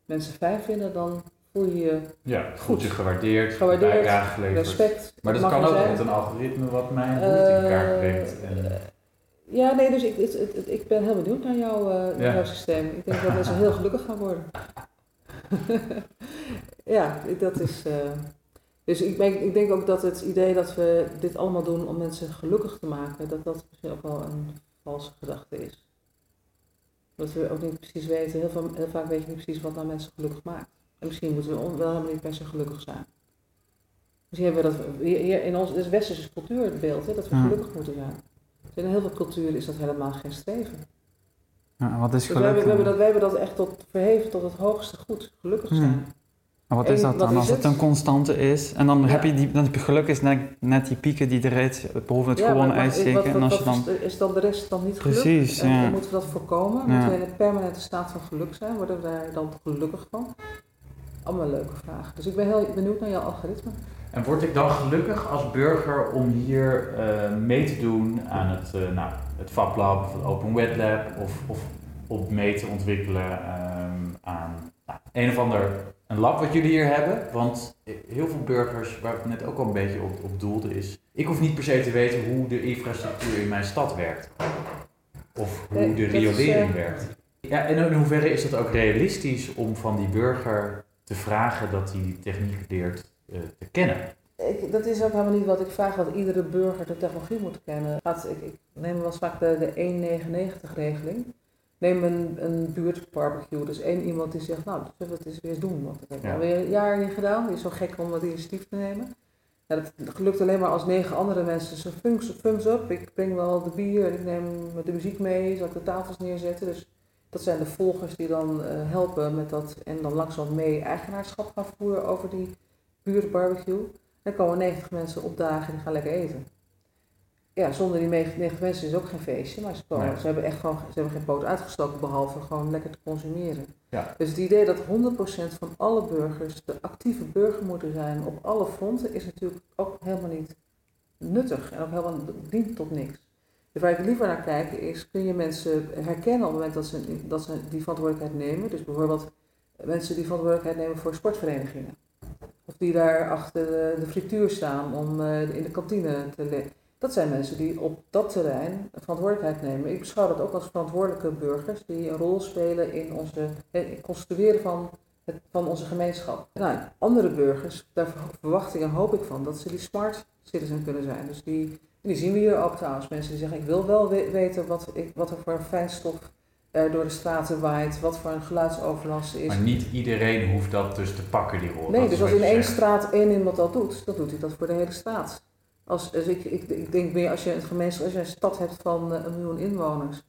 mensen fijn vinden, dan je je
Ja, voelt je gewaardeerd,
gewaardeerd respect.
Maar dat kan ook met een algoritme wat mijn behoefte in kaart brengt. En...
Eh, ja, nee, dus ik, ik, ik ben heel benieuwd naar, jou, uh, jouw systeem. Ik denk dat mensen heel gelukkig gaan worden. ja, dat is... Uh, dus ik, ik denk ook dat het idee dat we dit allemaal doen om mensen gelukkig te maken, dat dat misschien ook wel een valse gedachte is. Dat we ook niet precies weten, heel, veel, heel vaak weet je niet precies wat nou mensen gelukkig maakt. En misschien moeten we wel helemaal niet per se gelukkig zijn. Misschien hebben we dat hier in ons is westerse cultuurbeeld, hè, dat we gelukkig moeten zijn. Dus in heel veel culturen is dat helemaal geen streven.
Ja, wat is
dus wij, hebben, dat, wij hebben dat echt tot, verheven tot het hoogste goed, gelukkig zijn.
Maar wat is dat dan? Als het, een constante is en dan heb je die, dan geluk is net, net die pieken die eruit boven het ja, gewone uitsteken. en als je dan...
Is dan de rest dan niet gelukkig?
Precies, ja.
En moeten we dat voorkomen? Moeten we in een permanente staat van geluk zijn? Worden we daar dan gelukkig van? Allemaal leuke vragen. Dus ik ben heel benieuwd naar jouw algoritme.
En word ik dan gelukkig als burger om hier uh, mee te doen aan het, uh, nou, het FabLab of het Open Web Lab of, of op mee te ontwikkelen um, aan nou, een of ander een lab wat jullie hier hebben? Want heel veel burgers, waar ik net ook al een beetje op, op doelde, is ik hoef niet per se te weten hoe de infrastructuur in mijn stad werkt. Of hoe de riolering werkt. Ja, en in hoeverre is dat ook realistisch om van die burger te vragen dat hij die techniek leert uh, te kennen.
Ik, dat is ook helemaal niet wat ik vraag, dat iedere burger de technologie moet kennen. Ik, ik neem wel eens vaak de, de 1,99-regeling. Neem een, een buurtbarbecue, dus één iemand die zegt, nou, dat we het eens weer doen. Want dat heb ik ja. alweer een jaar niet gedaan. Die is zo gek om dat initiatief te nemen. Ja, dat lukt alleen maar als negen andere mensen zo thumbs, thumbs up. Ik breng wel de bier en ik neem de muziek mee, zal ik de tafels neerzetten. Dus dat zijn de volgers die dan uh, helpen met dat en dan langzaam mee eigenaarschap gaan voeren over die buurtbarbecue. Dan komen 90 mensen opdagen en die gaan lekker eten. Ja, zonder die 90 mensen is ook geen feestje, maar ze, komen, ze hebben echt gewoon ze hebben geen poot uitgestoken behalve gewoon lekker te consumeren.
Ja.
Dus het idee dat 100% van alle burgers de actieve burger moeten zijn op alle fronten is natuurlijk ook helemaal niet nuttig en ook helemaal dient tot niks. Waar ik liever naar kijk is, kun je mensen herkennen op het moment dat ze, dat die verantwoordelijkheid nemen. Dus bijvoorbeeld mensen die verantwoordelijkheid nemen voor sportverenigingen. Of die daar achter de, frituur staan om uh, in de kantine te Dat zijn mensen die op dat terrein verantwoordelijkheid nemen. Ik beschouw dat ook als verantwoordelijke burgers die een rol spelen in onze, het construeren van, het, van onze gemeenschap. Nou, andere burgers, daar verwacht ik en hoop ik van dat ze die smart citizen kunnen zijn. Dus die, die zien we hier ook trouwens. Mensen die zeggen, ik wil wel we- weten wat, ik, wat er voor fijnstof er door de straten waait, wat voor een geluidsoverlast er is.
Maar niet iedereen hoeft dat dus te pakken, die rol.
Nee,
Dat
dus als in één
zegt.
straat één iemand dat doet, dan doet hij dat voor de hele straat. Als, dus ik, ik, ik denk meer als je een gemeenschap, als je een stad hebt van eh, een miljoen inwoners,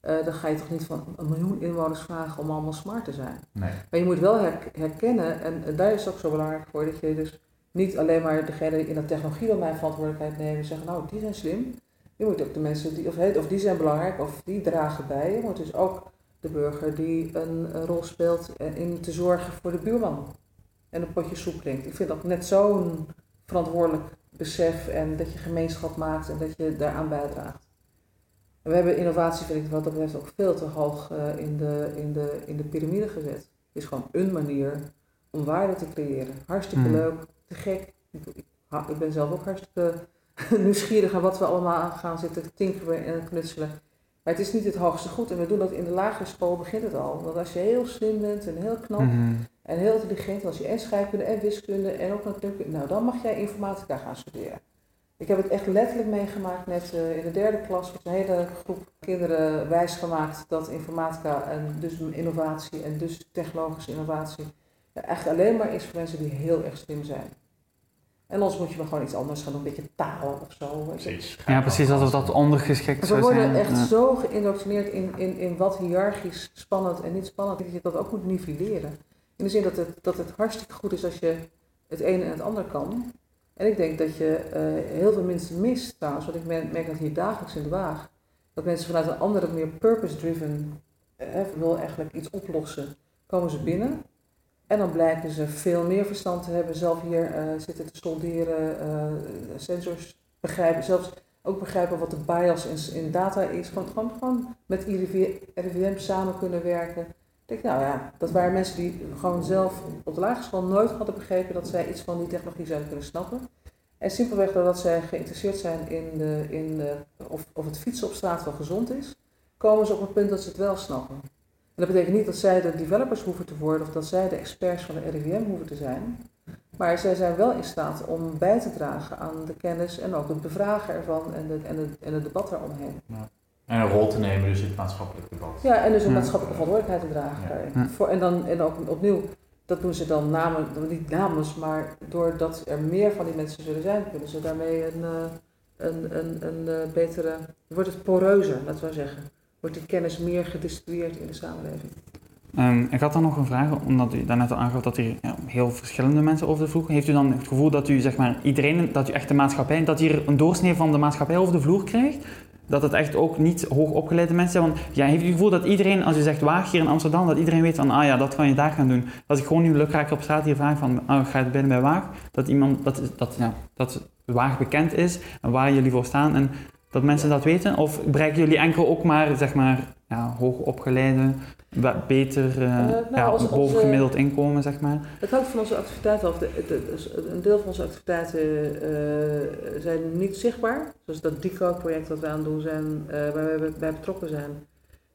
eh, dan ga je toch niet van een miljoen inwoners vragen om allemaal smart te zijn.
Nee.
Maar je moet wel her- herkennen, en, en daar is het ook zo belangrijk voor, dat je dus niet alleen maar degene die in de technologiedomein verantwoordelijkheid nemen en zeggen, nou die zijn slim. Je moet ook de mensen die, of, of die zijn belangrijk, of die dragen bij. Je moet dus ook de burger die een, rol speelt in te zorgen voor de buurman. En een potje soep drinkt. Ik vind dat net zo'n verantwoordelijk besef en dat je gemeenschap maakt en dat je daaraan bijdraagt. En we hebben innovatie, vind ik wat dat betreft, ook veel te hoog eh, in, de, in, de, in de piramide gezet. Het is gewoon een manier om waarde te creëren. Hartstikke
Hmm.
leuk, te gek. Ik, ik, ha- ik ben zelf ook hartstikke nieuwsgierig aan wat we allemaal aan gaan zitten tinkeren en knutselen. Maar het is niet het hoogste goed. En we doen dat in de lagere school begint het al. Want als je heel slim bent en heel knap
Mhm.
en heel intelligent, als je en scheikunde en wiskunde en ook natuurlijk, nou dan mag jij informatica gaan studeren. Ik heb het echt letterlijk meegemaakt net eh, in de derde klas, met een hele groep kinderen wijsgemaakt dat informatica en dus innovatie en dus technologische innovatie eigenlijk alleen maar is voor mensen die heel erg slim zijn. En anders moet je maar gewoon iets anders gaan doen, een beetje taal of zo. weet je.
Precies.
Ja, precies, alsof dat ondergeschikt
We
zou
worden
zijn.
echt
Ja.
zo geïndoctrineerd in, in, in wat hiërarchisch spannend en niet spannend, dat je dat ook moet nivelleren. In de zin dat het, dat het hartstikke goed is als je het ene en het ander kan. En ik denk dat je eh, heel veel mensen mist trouwens, want ik merk merk dat hier dagelijks in de waag, dat mensen vanuit een andere, meer purpose-driven, eh, wil eigenlijk iets oplossen, komen ze binnen. En dan blijken ze veel meer verstand te hebben, zelf hier eh, zitten te solderen, eh, sensors begrijpen, zelfs ook begrijpen wat de bias in, in data is. Gewoon, gewoon, met IRIV RIVM samen kunnen werken. Ik denk, nou ja, dat waren mensen die gewoon zelf op de lagere school nooit hadden begrepen dat zij iets van die technologie zouden kunnen snappen. En simpelweg doordat zij geïnteresseerd zijn in, de, in de, of, of het fietsen op straat wel gezond is, komen ze op het punt dat ze het wel snappen. En dat betekent niet dat zij de developers hoeven te worden of dat zij de experts van de RIVM hoeven te zijn. Maar zij zijn wel in staat om bij te dragen aan de kennis en ook het bevragen ervan en, de, en, het, en het debat daaromheen.
En een rol te nemen dus in het maatschappelijk debat.
Ja, en dus een
Ja.
maatschappelijke verantwoordelijkheid te dragen
Ja.
Ja.
Voor, en, dan, en ook opnieuw, dat doen ze dan namen, niet namens, maar doordat er meer van die mensen zullen zijn, kunnen ze daarmee een, eh, een, een, een eh, betere, wordt het poreuzer, laten we zeggen. Wordt die kennis meer gedistribueerd in de samenleving.
Ehm, ik had dan nog een vraag, omdat u daarnet al aangaf dat er ja, heel verschillende mensen over de vloer. Heeft u dan het gevoel dat u, zeg maar, iedereen, dat u echt de maatschappij, dat hier een doorsnee van de maatschappij over de vloer krijgt? Dat het echt ook niet hoogopgeleide mensen zijn? Want ja, heeft u het gevoel dat iedereen, als u zegt Waag hier in Amsterdam, dat iedereen weet van, ah ja, dat kan je daar gaan doen. Als ik gewoon nu lukraak op straat hier vraag van, ah, ga je binnen bij Waag? Dat iemand, dat, dat, ja, dat Waag bekend is en waar jullie voor staan en dat mensen dat weten? Of bereiken jullie enkel ook maar, zeg maar, ja, hoogopgeleide, beter, eh,
nou,
ja, bovengemiddeld inkomen, zeg maar?
Het hangt van onze activiteiten af. De, de- dus een deel van onze activiteiten eh, zijn niet zichtbaar. Zoals dat DECODE-project dat we aan het doen zijn, waar we bij betrokken zijn.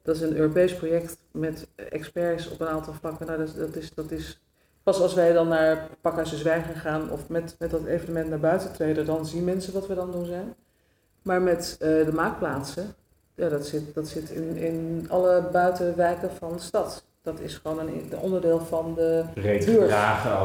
Dat is een Europees project met experts op een aantal vlakken. Nou, dat, is- dat, is, dat is pas als wij dan naar Pakhuis de Zwijger gaan of met, met dat evenement naar buiten treden, dan zien mensen wat we dan doen zijn. Maar met eh, de maakplaatsen, ja, dat zit, dat zit in, in alle buitenwijken van de stad. Dat is gewoon een, een onderdeel van de Buurt.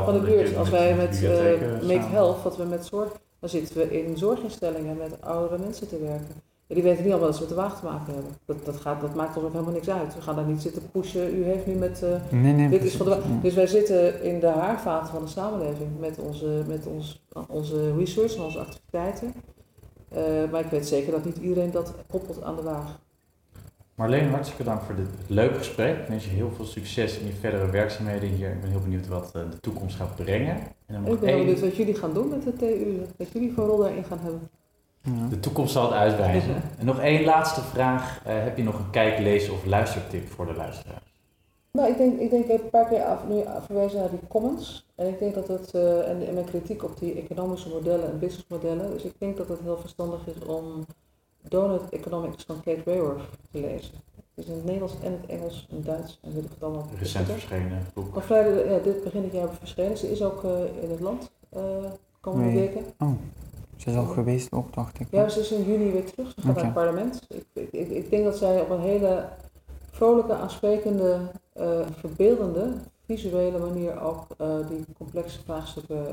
van de buurt. Als wij met eh Make Health, wat we met zorg, dan zitten we in zorginstellingen met oudere mensen te werken. Ja, die weten niet allemaal dat ze met de waag te maken hebben. Dat, dat, gaat, dat maakt ons ook helemaal niks uit. We gaan daar niet zitten pushen. U heeft nu met. eh,
Nee, nee.
dit is van de. Dus wij zitten in de haarvaten van de samenleving met onze, met ons, onze research en onze activiteiten. Eh, maar ik weet zeker dat niet iedereen dat koppelt aan de waag.
Marleen, hartstikke dank voor dit leuke gesprek. Ik wens je heel veel succes in je verdere werkzaamheden hier. Ik ben heel benieuwd wat eh, de toekomst gaat brengen. En dan
ik ben benieuwd wat jullie gaan doen met de TU. Wat jullie voor rol daarin gaan hebben.
Ja.
De toekomst zal het uitwijzen. En nog één laatste vraag. Eh, heb je nog een kijk, lees of luistertip voor de luisteraars?
Nou, ik denk, ik denk, ik heb een paar keer af, nu verwezen naar die comments. En ik denk dat het, eh, en, en mijn kritiek op die economische modellen en businessmodellen. Dus ik denk dat het heel verstandig is om Donut Economics van Kate Raworth te lezen. Het is in het Nederlands en het Engels en Duits en weet ik het allemaal.
Recent verschenen boek.
Of ja, dit begin dit jaar verschenen. Ze is ook eh, in het land uh, komende
Nee.
weken.
Oh, ze is al geweest ook, dacht ik.
Ja, ze is in juni weer terug. Ze gaat naar het parlement. Ik, ik, ik, ik denk dat zij op een hele vrolijke, aansprekende, eh, verbeeldende, visuele manier ook eh, die complexe vraagstukken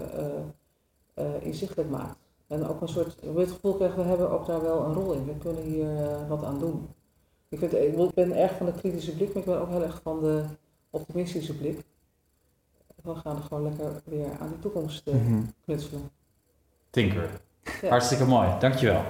eh, inzichtelijk maakt. En ook een soort, we het gevoel krijgen, we hebben ook daar wel een rol in. We kunnen hier wat aan doen. Ik, vind, ik ben erg van de kritische blik, maar ik ben ook heel erg van de optimistische blik. We gaan er gewoon lekker weer aan die toekomst
Mhm.
knutselen.
Tinker.
Ja.
Hartstikke mooi, dankjewel.